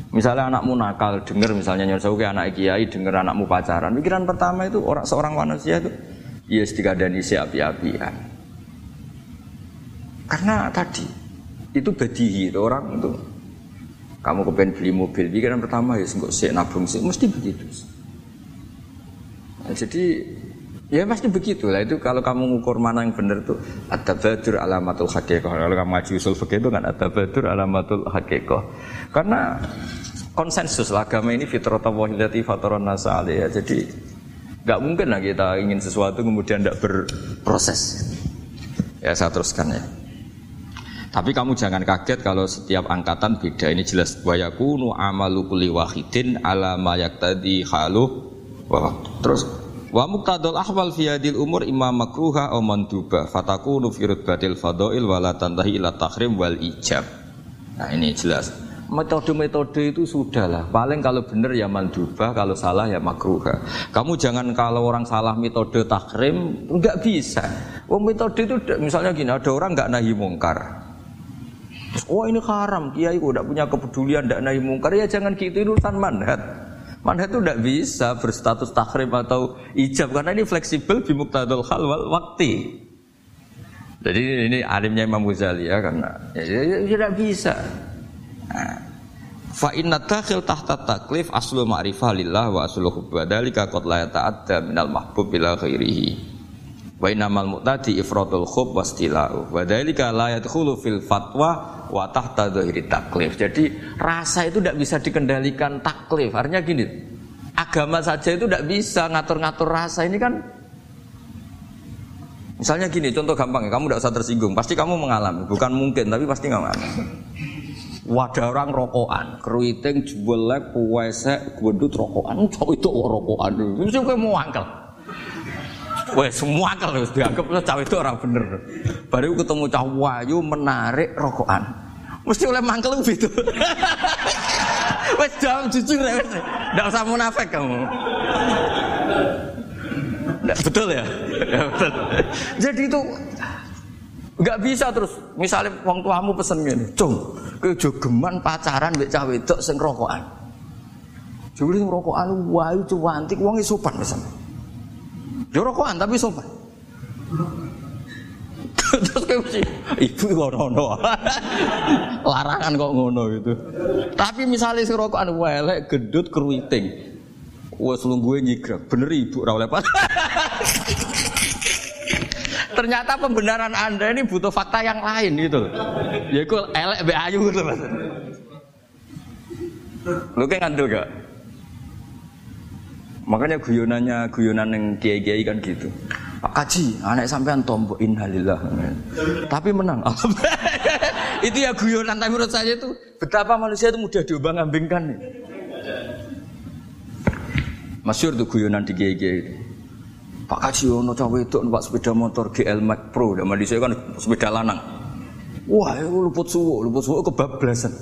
Misalnya anakmu nakal, dengar misalnya nyuruh ke anak kiai, dengar anakmu pacaran. Pikiran pertama itu orang seorang manusia itu, ya dan isi api-apian. Karena tadi itu badihi itu orang itu. Kamu kepengen beli mobil, pikiran pertama ya nggak sih nabung sih, mesti begitu. Nah, jadi Ya pasti begitu lah itu kalau kamu ngukur mana yang benar tuh ada badur alamatul hakikat kalau kamu ngaji usul fikih itu kan ada badur alamatul hakikat karena konsensus lah agama ini fitratallahi fataran nasa ya. Jadi nggak mungkin lah kita ingin sesuatu kemudian tidak berproses. Ya saya teruskan ya. Tapi kamu jangan kaget kalau setiap angkatan beda. Ini jelas wayakunu amalu kulli wahidin ala ma yaktadi halu. Wah, terus Wa muqtadul ahwal fi hadil umur imam makruha aw manduba fatakunu fi rutbatil fadail wala tantahi ila tahrim wal ijab. Nah ini jelas metode-metode itu sudahlah. Paling kalau benar ya mandubah, kalau salah ya makruha. Kamu jangan kalau orang salah metode takrim, nggak bisa. Oh metode itu misalnya gini, ada orang nggak nahi mungkar. oh ini haram, kiai udah punya kepedulian nggak nahi mungkar ya jangan gitu itu urusan manhat. Manhat itu tidak bisa berstatus takrim atau ijab karena ini fleksibel bimuktadul hal wal wakti. Jadi ini alimnya Imam Ghazali ya karena ya, ya, ya, tidak bisa. Fa inna dakhil tahta taklif aslu ma'rifah lillah wa aslu hubba dalika qad la yata'adda minal mahbub bila ghairihi. Wa innamal mu'tadi ifratul khub wastila'u. Wa dalika la yadkhulu fil fatwa wa tahta dhahiri taklif. Jadi rasa itu tidak bisa dikendalikan taklif. Artinya gini, agama saja itu tidak bisa ngatur-ngatur rasa. Ini kan Misalnya gini, contoh gampang ya, kamu tidak usah tersinggung, pasti kamu mengalami, bukan mungkin, tapi pasti mengalami wadah orang rokokan, keriting, jebelek, puwesek, gendut rokokan, cowok itu rokokan, mesti gue mau angkel. Wes semua angkel harus dianggap cowok itu orang bener. Baru ketemu cowok wayu menarik rokokan, mesti oleh mangkel gitu. Wes jam jujur ya, wes. Tidak usah munafik kamu. Betul ya? ya betul. Jadi itu Enggak bisa terus. Misalnya wong tuamu pesen ngene, "Cung, kowe jogeman pacaran mbek cah wedok sing rokokan." Juli rokokan wae cuantik wong sopan pesan. Yo rokokan tapi sopan. terus kayak mesti ibu ngono larangan kok ngono gitu tapi misalnya si rokokan welek gedut keruiting wes lungguhe nyigrek bener ibu ora oleh ternyata pembenaran Anda ini butuh fakta yang lain gitu. Ya itu elek be ayu gitu Mas. Lu kayak ngandel gak? Makanya guyonannya guyonan yang kiai-kiai kan gitu. Pak Kaji, anak sampean tombok innalillah. Tapi menang. itu ya guyonan tapi menurut saya itu betapa manusia itu mudah diobang-ambingkan. Masyur tuh guyonan di kiai-kiai. Pak Kaji ono cawe itu numpak sepeda motor GL Max Pro, dan di saya kan sepeda lanang. Wah, itu luput suwo, luput suwo kebablasan.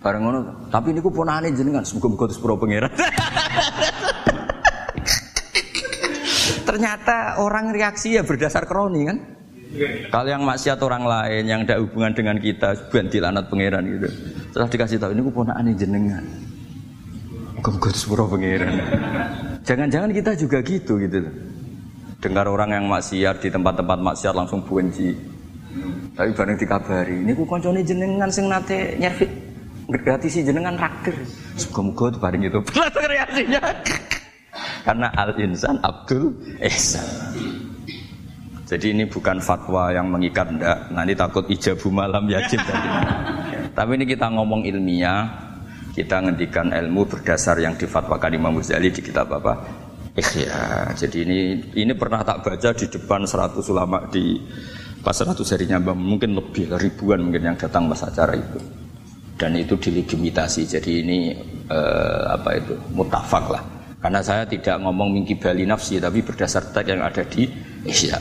Bareng ngono, tapi ini ku ponane jenengan, semoga-moga terus pro pangeran. Ternyata orang reaksi ya berdasar kroni kan. Kalau yang maksiat orang lain yang tidak hubungan dengan kita, bukan dilanat pangeran gitu. Setelah dikasih tahu ini ku ponane jenengan. Pro pangeran. Jangan-jangan kita juga gitu gitu Dengar orang yang maksiat di tempat-tempat maksiat langsung benci. Tapi bareng dikabari, ini ku koncone jenengan sing nate nyervit si jenengan raktir. Semoga-moga itu bareng itu. Langsung reaksinya. Karena al insan Abdul Ihsan. Jadi ini bukan fatwa yang mengikat ndak. Nanti takut ijabu malam yajib tadi. Tapi ini kita ngomong ilmiah, kita ngendikan ilmu berdasar yang difatwakan Imam Ghazali di kitab apa? Ikhya. Jadi ini ini pernah tak baca di depan 100 ulama di pas 100 harinya mungkin lebih ribuan mungkin yang datang pas acara itu. dan itu dilegitimasi. Jadi ini eh, apa itu mutafak lah. Karena saya tidak ngomong mingki bali nafsi tapi berdasar teks yang ada di Isya.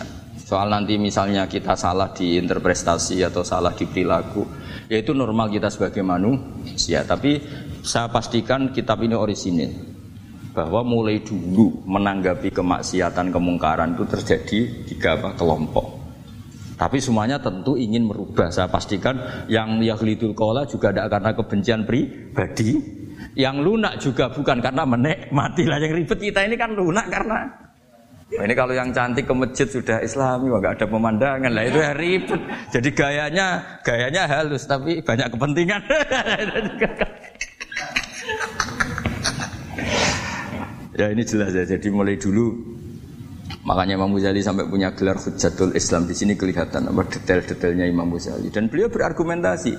Soal nanti misalnya kita salah di interpretasi atau salah di perilaku, ya itu normal kita sebagai manusia. Tapi saya pastikan kitab ini orisinil bahwa mulai dulu menanggapi kemaksiatan kemungkaran itu terjadi tiga apa, kelompok. Tapi semuanya tentu ingin merubah. Saya pastikan yang yahlidul kola juga tidak karena kebencian pribadi. Yang lunak juga bukan karena menikmati lah. Yang ribet kita ini kan lunak karena nah ini kalau yang cantik ke masjid sudah islami, nggak ada pemandangan lah itu ya ribet. Jadi gayanya gayanya halus tapi banyak kepentingan. ya ini jelas ya. Jadi mulai dulu Makanya Imam Ghazali sampai punya gelar Hujatul Islam di sini kelihatan apa detail-detailnya Imam Ghazali. Dan beliau berargumentasi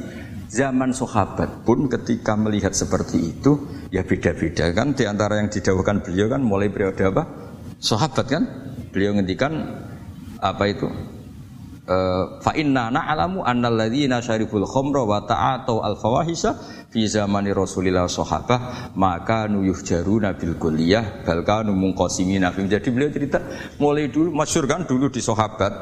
zaman sahabat pun ketika melihat seperti itu ya beda-beda kan. Di antara yang didawukan beliau kan mulai periode apa? Sahabat kan? Beliau ngendikan apa itu? Eh, fa inna na'lamu annal ladzina syaribul khamra wa ta'atu al fawahisha fi zamani Rasulillah sahabah maka nuyuh jaru nabil kuliah balkanu mungkosimina jadi beliau cerita mulai dulu masyur kan dulu di sahabat.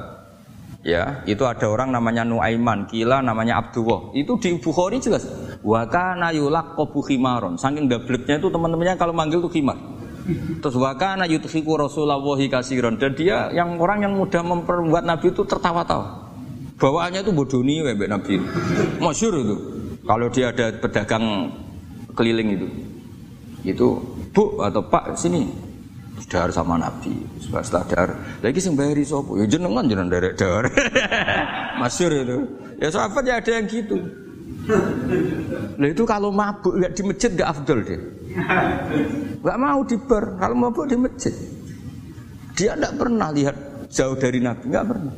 Ya itu ada orang namanya Nuaiman kila namanya Abdullah. Itu di Bukhari jelas. Wakana yulak kobu khimaron. Saking dableknya itu teman-temannya kalau manggil tuh khimar. Terus wakana yuthiku Rasulullah kasiron. Dan dia yang orang yang mudah memperbuat Nabi itu tertawa-tawa. Bawaannya itu bodoni webek Nabi. Masyur itu kalau dia ada pedagang keliling itu, itu bu atau pak sini dahar sama Nabi, setelah dahar. Lagi sing bayari sopo, ya jenengan jenengan derek dahar. Masyur itu. Ya sahabat ya ada yang gitu. Nah itu kalau mabuk nggak di masjid nggak afdol dia. Nggak mau di bar, kalau mabuk di masjid. Dia tidak pernah lihat jauh dari Nabi, nggak pernah.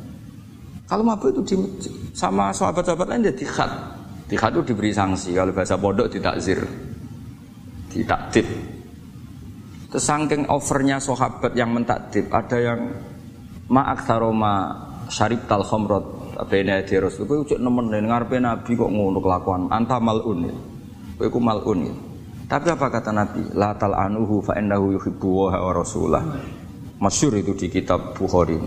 Kalau mabuk itu di masjid, sama sahabat-sahabat lain dia di khat. Tiga itu diberi sanksi, kalau bahasa pondok ditakzir, ditakdib. Terus saking overnya sahabat yang mentakdib, ada yang ma'ak taroma syarib tal khomrot bena di rasul kowe cek nemen ning ngarepe nabi kok ngono kelakuan. Anta malun. Ku malun. Tapi apa kata nabi? La tal anuhu fa innahu yuhibbu wa rasulah. Masyhur itu di kitab Bukhari.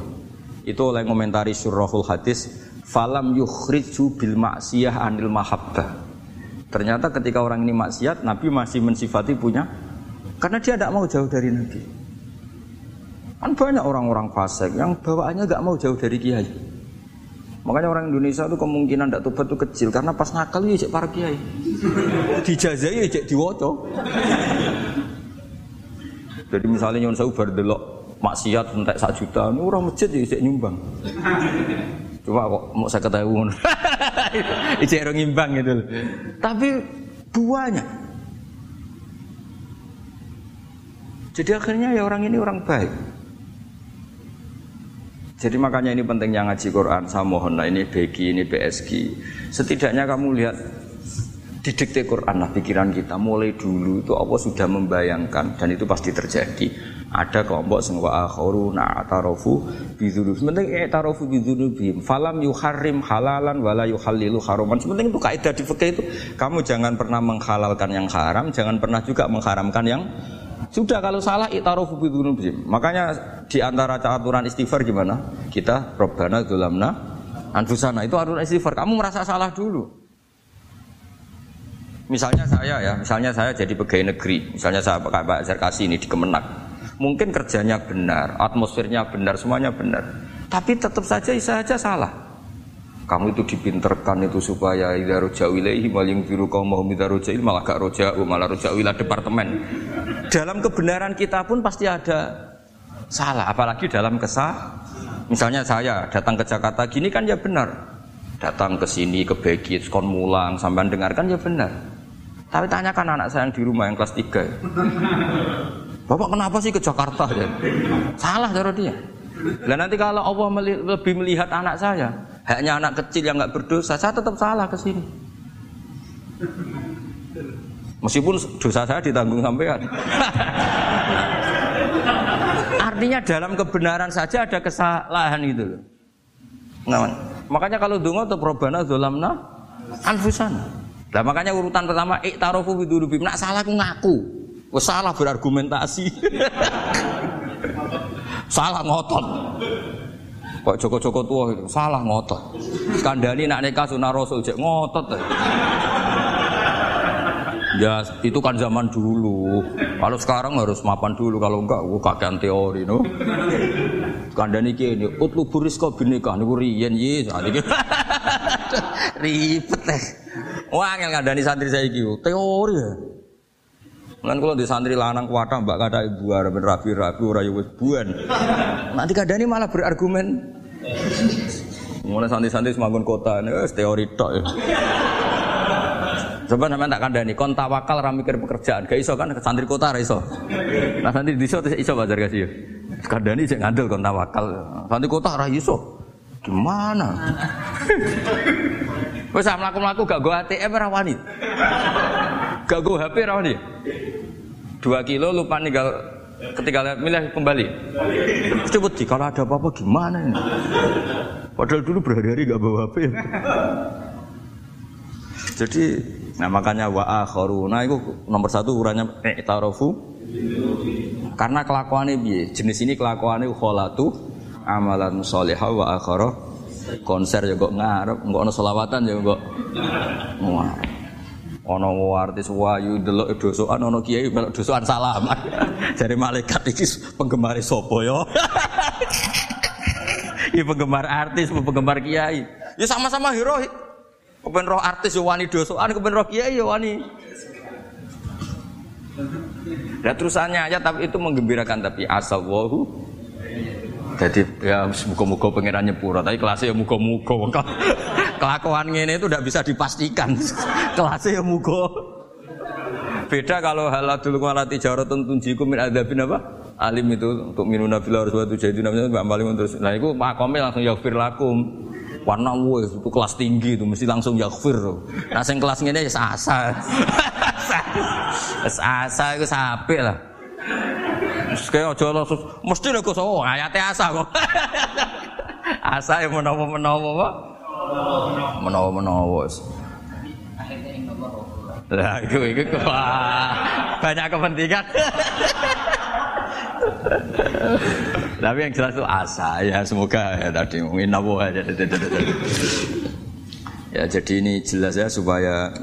Itu oleh komentari surahul hadis falam yukhriju bil maksiyah anil mahabbah. Ternyata ketika orang ini maksiat, Nabi masih mensifati punya karena dia tidak mau jauh dari Nabi. Kan banyak orang-orang fasik yang bawaannya nggak mau jauh dari kiai. Makanya orang Indonesia itu kemungkinan tidak tobat itu kecil karena pas nakal ya cek para kiai. Dijazai ya cek diwoco. Jadi misalnya nyon saya bar delok maksiat entek sak juta, ini orang masjid ya nyumbang. Coba kok mau saya ketahui. Itu orang imbang gitu. Tapi buahnya. Jadi akhirnya ya orang ini orang baik. Jadi makanya ini pentingnya ngaji Quran. Saya mohon lah ini BG, ini PSG. Setidaknya kamu lihat di dikte Quran lah pikiran kita mulai dulu itu Allah sudah membayangkan dan itu pasti terjadi ada kelompok sing wa akharu na atarofu bidzunub. Sementing i'tarofu bidzunubihim. Falam yuharrim halalan wala yuhallilu haraman. Sementing itu kaidah di fikih itu kamu jangan pernah menghalalkan yang haram, jangan pernah juga mengharamkan yang sudah kalau salah i'tarofu bidzunubihim. Makanya di antara aturan istighfar gimana? Kita robbana dzulamna anfusana itu aturan istighfar. Kamu merasa salah dulu. Misalnya saya ya, misalnya saya jadi pegawai negeri, misalnya saya Pak Zarkasi ini di Kemenak Mungkin kerjanya benar, atmosfernya benar, semuanya benar. Tapi tetap saja isa saja salah. Kamu itu dipinterkan itu supaya idza roja'u ilaihi maling biru kaum mau idza roja'il malah gak roja'u malah roja'u ila departemen. Dalam kebenaran kita pun pasti ada salah, apalagi dalam kesah. Misalnya saya datang ke Jakarta gini kan ya benar. Datang ke sini ke Begit, kon mulang, sampai dengarkan ya benar. Tapi tanyakan anak saya yang di rumah yang kelas 3. Bapak kenapa sih ke Jakarta ya? Salah cara dia. Dan nanti kalau Allah lebih melihat anak saya, hanya anak kecil yang nggak berdosa, saya tetap salah ke sini. Meskipun dosa saya ditanggung sampean. Artinya dalam kebenaran saja ada kesalahan itu loh. Nah, makanya kalau dungo atau probana dolamna anfusana. Lah makanya urutan pertama iktarofu bidunubi. Nak salah aku ngaku. Wes salah berargumentasi. salah ngotot. Kok Joko-Joko tua itu salah ngotot. Kandani nak nikah sunah Rasul cek ngotot. Ya itu kan zaman dulu. Kalau sekarang harus mapan dulu. Kalau enggak, gue kakean teori, no. Kandani ini, utlu buris kau binika, nih riyen ye. Ribet teh. Wah, yang kandani santri saya gitu, teori. Kan kalau di santri lanang kuwata mbak kata ibu arep rapi-rapi ora yo buan. Nanti kandani malah berargumen. Mulai santri-santri semagun kota ini, teori tok ya. Coba sampean tak kandani, kon tawakal ra mikir pekerjaan. Gak iso kan santri kota ra iso. Nah santri desa iso bajar kasih. Kandani sik ngandel kon tawakal. Santri kota ra iso. Gimana? Wes mlaku-mlaku gak go ATM ra wani. Gak go HP ra wani. Dua kilo lupa tinggal ketika milih kembali. Cepet sih kalau ada apa-apa gimana ini? Padahal dulu berhari-hari gak bawa HP. Jadi Nah makanya wa akharuna itu nomor satu ukurannya i'tarofu karena kelakuannya biye jenis ini kelakuannya kholatu amalan solehah wa akhara konser ya kok ngarep nggak ono selawatan ya kok ngarep ono artis wayu delok dosokan ono kiai melok dosokan salam dari malaikat iki penggemar sopo yo Ini penggemar artis, penggemar kiai. Ya sama-sama hero Kepen roh artis yo wani dosoan, kepen roh kiai yo wani. Dan terusannya aja tapi itu menggembirakan tapi asal wahu. Jadi ya muka-muka pengiran nyepura, tapi kelasnya ya muka-muka. Kelakuan ini itu tidak bisa dipastikan. kelasnya ya. Beda kalau halatul walati jaratun tunjiku min adabin apa? Alim itu untuk minuna fil harus waktu jadi namanya Mbak Malim terus. Nah itu makomnya langsung yaghfir lakum warna woi itu kelas tinggi itu mesti langsung yakfir nah sing kelas ini ya asa asa itu sapi lah kayak aja langsung mesti nek so ayatnya asa kok. Asa yang menawa menawa apa? Menawa menawa lah itu itu banyak kepentingan. Tapi yang jelas itu asa ya semoga ya tadi mungkin nabo aja. Ya jadi ini jelas ya supaya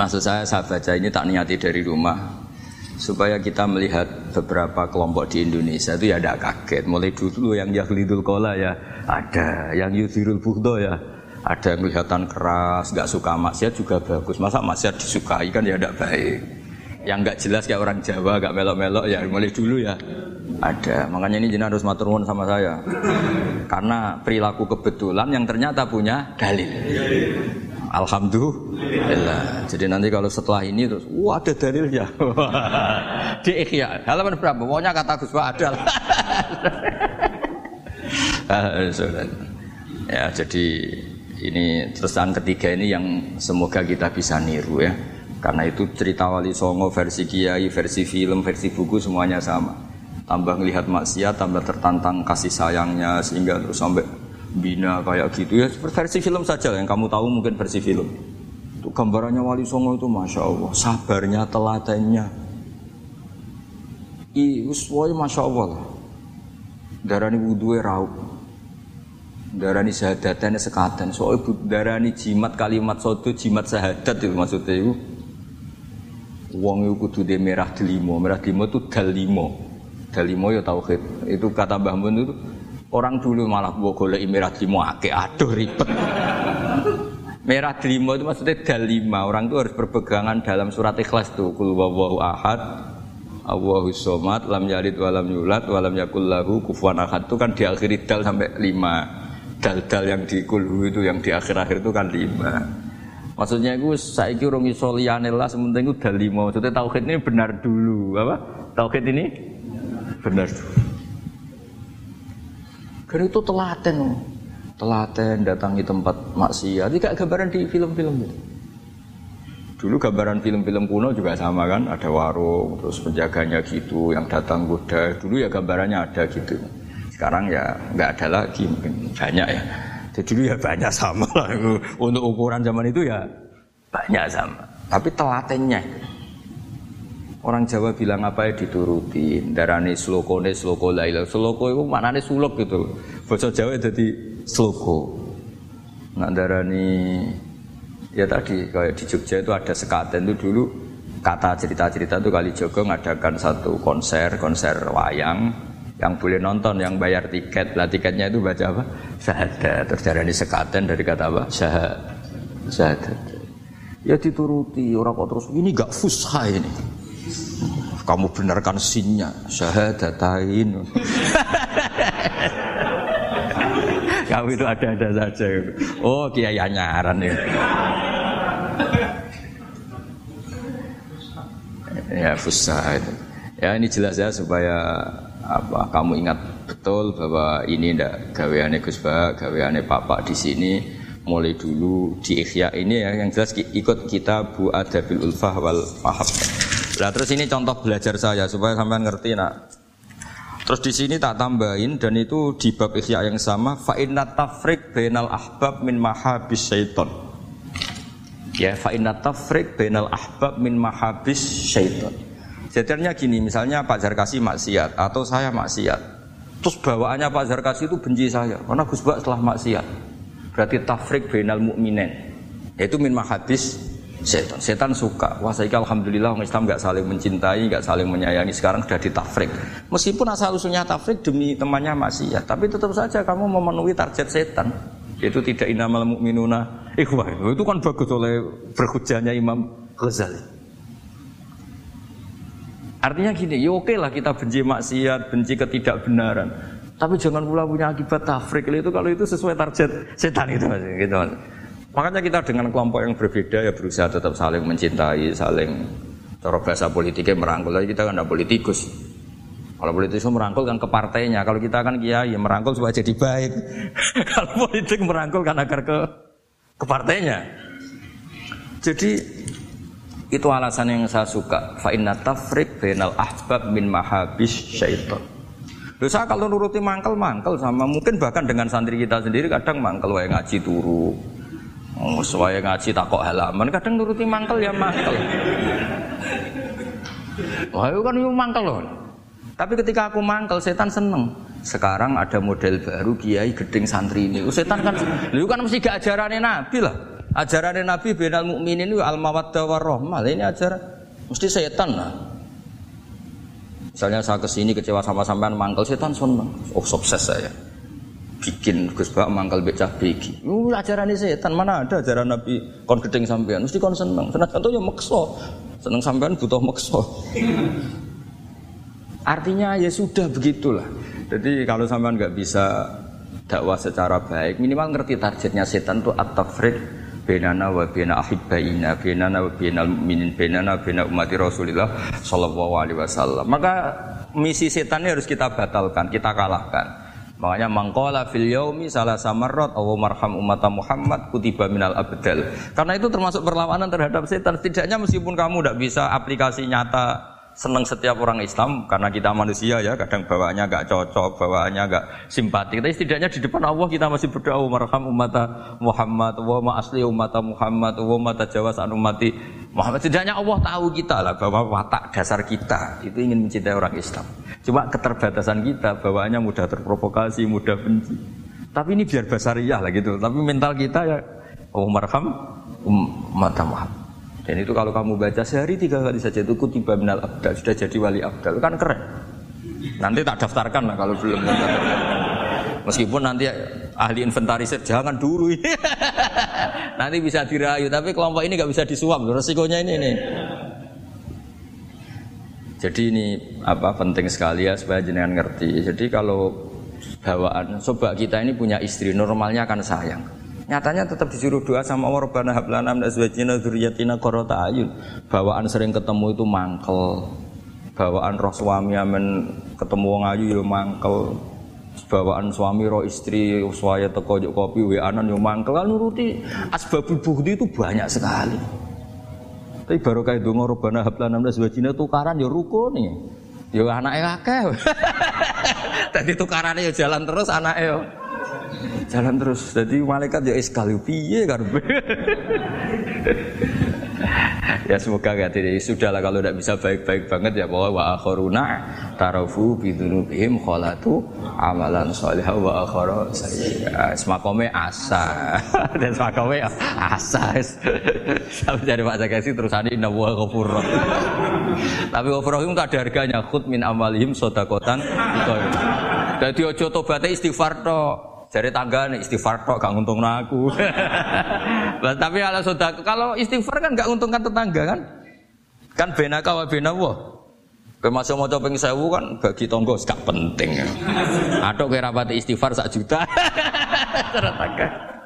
maksud saya saya baca ini tak niati dari rumah supaya kita melihat beberapa kelompok di Indonesia itu ya tidak kaget mulai dulu yang yahlidul kola ya ada yang yudhirul buhdo ya ada yang kelihatan keras nggak suka maksiat juga bagus masa maksiat disukai kan ya tidak baik yang nggak jelas kayak orang Jawa, nggak melok-melok ya mulai dulu ya ada. Makanya ini jenah harus maturun sama saya. Karena perilaku kebetulan yang ternyata punya dalil. Alhamdulillah. Jadi nanti kalau setelah ini terus, wah ada dalilnya. Di ikhya. Halaman berapa? Pokoknya kata Gus ada. ya jadi ini terusan ketiga ini yang semoga kita bisa niru ya. Karena itu cerita Wali Songo versi kiai, versi film, versi buku semuanya sama. Tambah melihat maksiat, tambah tertantang kasih sayangnya sehingga terus sampai bina kayak gitu ya. Versi film saja yang kamu tahu mungkin versi film. Itu gambarannya Wali Songo itu masya Allah, sabarnya, telatennya. I, uswoi masya Allah lah. Darani wudhu raup. Darani syahadatnya sekaten. Soalnya darani jimat kalimat soto jimat syahadat itu maksudnya itu Wong itu kudu de merah delimo, merah delimo itu dalimo. Dalimo ya tauhid. Itu kata Mbah Mun itu orang dulu malah bawa golek merah delimo akeh aduh ribet. merah delimo itu maksudnya dalima. Orang itu harus berpegangan dalam surat ikhlas tuh. Kul wawahu ahad, Allahu somad, lam yalid walam yulad, walam yakul lahu kufuwan ahad itu kan diakhiri dal sampai lima. Dal-dal yang di kulhu itu yang di akhir-akhir itu kan lima. Maksudnya itu saya urung iso liyane lah sementing itu dalimo. Maksudnya tauhid ini benar dulu, apa? Tauhid ini benar dulu. Karena itu telaten, telaten datangi tempat maksiat. Tidak gambaran di film-film itu. Dulu gambaran film-film kuno juga sama kan, ada warung, terus penjaganya gitu, yang datang goda. Dulu ya gambarannya ada gitu. Sekarang ya nggak ada lagi, mungkin banyak ya. Jadi dulu ya banyak sama lah. Untuk ukuran zaman itu ya banyak sama. Tapi telatennya Orang Jawa bilang apa ya dituruti. Darani sloko ne sloko laila. Sloko itu maknanya suluk gitu. Bahasa Jawa jadi sloko. Nah darani ya tadi kayak di Jogja itu ada sekaten itu dulu. Kata cerita-cerita itu kali Joko ngadakan satu konser konser wayang. Yang boleh nonton yang bayar tiket. Lah tiketnya itu baca apa? Syahadat. Terus darani sekaten dari kata apa? Syahadat. Ya dituruti. Orang kok terus ini gak fusha ini kamu benarkan sinnya syahadatain. Kamu itu ada-ada saja. Oh kiai nyaran ya. Ya fusha itu ya ini jelas ya supaya apa kamu ingat betul bahwa ini ndak gaweane Gus Ba, gaweane Papa di sini. Mulai dulu di Ikhya ini ya yang jelas ikut kita Bu Adabil Ulfah wal Mahab. Nah terus ini contoh belajar saya supaya sampean ngerti nak. Terus di sini tak tambahin dan itu di bab Ikhya yang sama fa inna tafriq bainal ahbab min mahabis syaiton. Ya fa inna tafriq bainal ahbab min mahabis syaiton. Jadinya gini, misalnya Pak Zarkasi maksiat atau saya maksiat. Terus bawaannya Pak Zarkasi itu benci saya karena Gus Bak setelah maksiat. Berarti tafrik bainal mukminin. Yaitu min mahadis setan. Setan suka. Wah saya alhamdulillah orang Islam nggak saling mencintai, nggak saling menyayangi. Sekarang sudah ditafrik. Meskipun asal usulnya tafrik demi temannya maksiat, tapi tetap saja kamu memenuhi target setan. Yaitu tidak inamal mukminuna ikhwah. Itu kan bagus oleh berhujahnya Imam Ghazali. Artinya gini, ya oke lah kita benci maksiat, benci ketidakbenaran. Tapi jangan pula punya akibat tafrik itu kalau itu sesuai target setan itu gitu. Makanya kita dengan kelompok yang berbeda ya berusaha tetap saling mencintai, saling cara bahasa politiknya merangkul. Tapi kita kan tidak politikus. Kalau politikus merangkul kan ke partainya. Kalau kita kan kiai ya merangkul supaya jadi baik. kalau politik merangkul kan agar ke ke partainya. Jadi itu alasan yang saya suka. Fa inna tafrik bainal ahbab min mahabis syaitan. Saya kalau nuruti mangkel mangkel sama mungkin bahkan dengan santri kita sendiri kadang mangkel wae ngaji turu. Oh, saya ngaji takok halaman kadang nuruti mangkel ya mangkel. Wah, itu kan itu mangkel loh. Tapi ketika aku mangkel, setan seneng. Sekarang ada model baru kiai gedeng santri ini. Setan kan, lu kan mesti gak ajarannya Nabi lah. Ajaran Nabi benal mukminin itu al mawaddah warahmah. Ini ajaran mesti setan lah. Misalnya saya ke sini kecewa sama sampean mangkel setan seneng. Oh sukses saya. Bikin Gus Bak mangkel becah begi. Uh, ajaran setan mana ada ajaran Nabi kon gedeng sampean mesti kon seneng. Seneng contoh ya mekso. Seneng sampean butuh mekso. Artinya ya sudah begitulah. Jadi kalau sampean nggak bisa dakwah secara baik, minimal ngerti targetnya setan itu at-tafrid benana wa bena ahibbaina benana wa mu'minin benana bena umati Rasulillah sallallahu alaihi wasallam. Maka misi setan ini harus kita batalkan, kita kalahkan. Makanya mangkola fil yaumi salah samarot awu marham umat Muhammad kutiba minal abdal. Karena itu termasuk perlawanan terhadap setan. Setidaknya meskipun kamu tidak bisa aplikasi nyata senang setiap orang Islam karena kita manusia ya kadang bawaannya gak cocok bawaannya gak simpati tapi setidaknya di depan Allah kita masih berdoa marham umat Muhammad wa ma asli umat Muhammad wa ma tajawas an Muhammad setidaknya Allah tahu kita lah bahwa watak dasar kita itu ingin mencintai orang Islam. Cuma keterbatasan kita bawaannya mudah terprovokasi mudah benci. Tapi ini biar basariah lah gitu. Tapi mental kita ya oh marham umat Muhammad. Dan itu kalau kamu baca sehari tiga kali saja itu kutiba minal abdal sudah jadi wali abdal. Kan keren. Nanti tak daftarkan lah kalau belum. Meskipun nanti ahli inventarisir jangan dulu. nanti bisa dirayu tapi kelompok ini nggak bisa disuap. Resikonya ini nih. Jadi ini apa penting sekali ya supaya jenengan ngerti. Jadi kalau bawaan coba kita ini punya istri normalnya akan sayang. Nyatanya tetap disuruh doa sama Allah Rabbana hablana min azwajina dzurriyyatina qurrata ayun. Bawaan sering ketemu itu mangkel. Bawaan roh suami amen ketemu wong ayu ya mangkel. Bawaan suami roh istri suaya teko juk kopi weanan yo mangkel. Nuruti asbabul buhdi itu banyak sekali. Tapi baru kayak dongo Rabbana hablana min azwajina tukaran ya ruko nih. Yo anaknya akeh. Tadi tukarannya ya jalan terus anaknya yo. Jalan terus. Jadi malaikat ya iskal piye karepe. ya semoga gak jadi sudahlah kalau tidak bisa baik-baik banget ya bahwa wa akharuna tarafu bidunubihim kholatu amalan solihah wa akhara sayyi'a semakome asa. Dan semakome asa sampai dari Pak Zakasi terusannya inna wa ghafur tapi ghafur itu ada harganya. Khut min amalihim sodakotan. Jadi ojo tobatnya istighfar toh Jari tangga nih istighfar tok gak nguntung aku. Tapi kalau sudah kalau istighfar kan gak nguntungkan tetangga kan? Kan bena kawa bena wah. Kemasuk mau coba sewu kan bagi tonggo gak penting. Atau kira istighfar sak juta.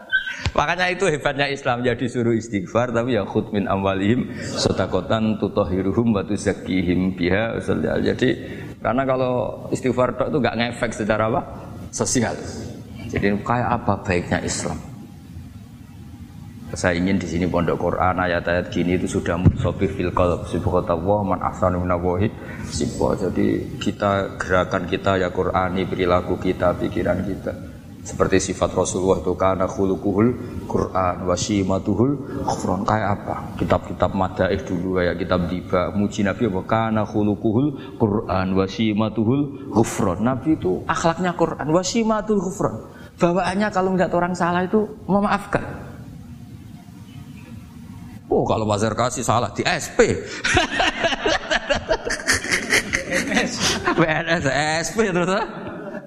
Makanya itu hebatnya Islam jadi suruh istighfar tapi ya khut min amwalihim sotakotan tutohiruhum batu zakihim biha jadi karena kalau istighfar itu gak ngefek secara apa sosial jadi kayak apa baiknya Islam? Saya ingin di sini pondok Quran ayat-ayat gini itu sudah musobih fil qalb. Subhanallah man. Jadi kita gerakan kita ya Qurani perilaku kita, pikiran kita. Seperti sifat Rasulullah itu karena khuluquhul Quran wasimatuhul khufran kayak apa? Kitab-kitab madaih dulu kayak kitab diba. Muji Nabi apa? Karena khuluquhul Quran wasimatuhul khufran Nabi itu akhlaknya Quran. Wasimatul khufran bawaannya kalau melihat orang salah itu memaafkan. Oh kalau Bazar kasih salah di SP. PNS SP terus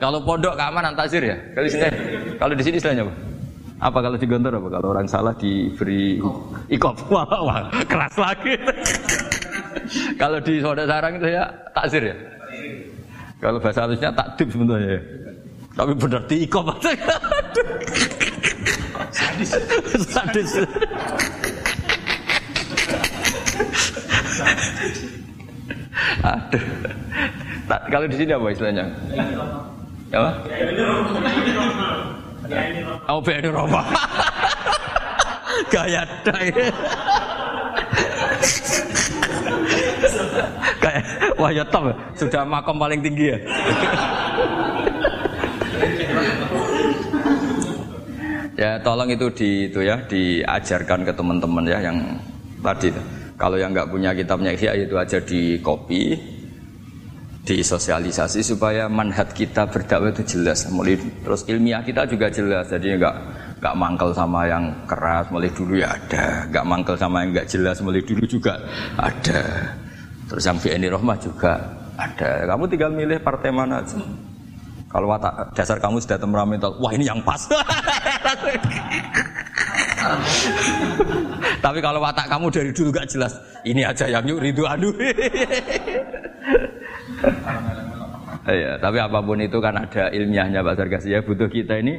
kalau pondok keamanan takzir ya. Kalau di sini kalau di sini istilahnya apa? Apa kalau di Gontor apa? Kalau orang salah diberi ikop. Wah, wah keras lagi. kalau di Soda Sarang itu ya takzir ya. Kalau bahasa halusnya takdib sebenarnya ya. Tapi benar diikop. Sadis. Sadis. Aduh. Tak, kalau di sini apa istilahnya? Apa? Oh, BNI Roma. Gaya dai. Kayak wah ya top sudah makom paling tinggi ya. Ya tolong itu di itu ya diajarkan ke teman-teman ya yang tadi. Kalau yang nggak punya kitabnya Ihya itu aja di copy, disosialisasi supaya manhat kita berdakwah itu jelas. Mulai terus ilmiah kita juga jelas. Jadi nggak nggak mangkel sama yang keras mulai dulu ya ada, nggak mangkel sama yang nggak jelas mulai dulu juga ada. Terus yang VNI Rohmah juga ada. Kamu tinggal milih partai mana aja. Kalau watak dasar kamu sudah temperamental, wah ini yang pas. Tapi kalau watak kamu dari dulu gak jelas, ini aja yang yuk rindu adu. Iya, tapi apa pun itu kan ada ilmiahnya Pak Sargasi ya butuh kita ini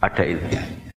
ada ilmiah.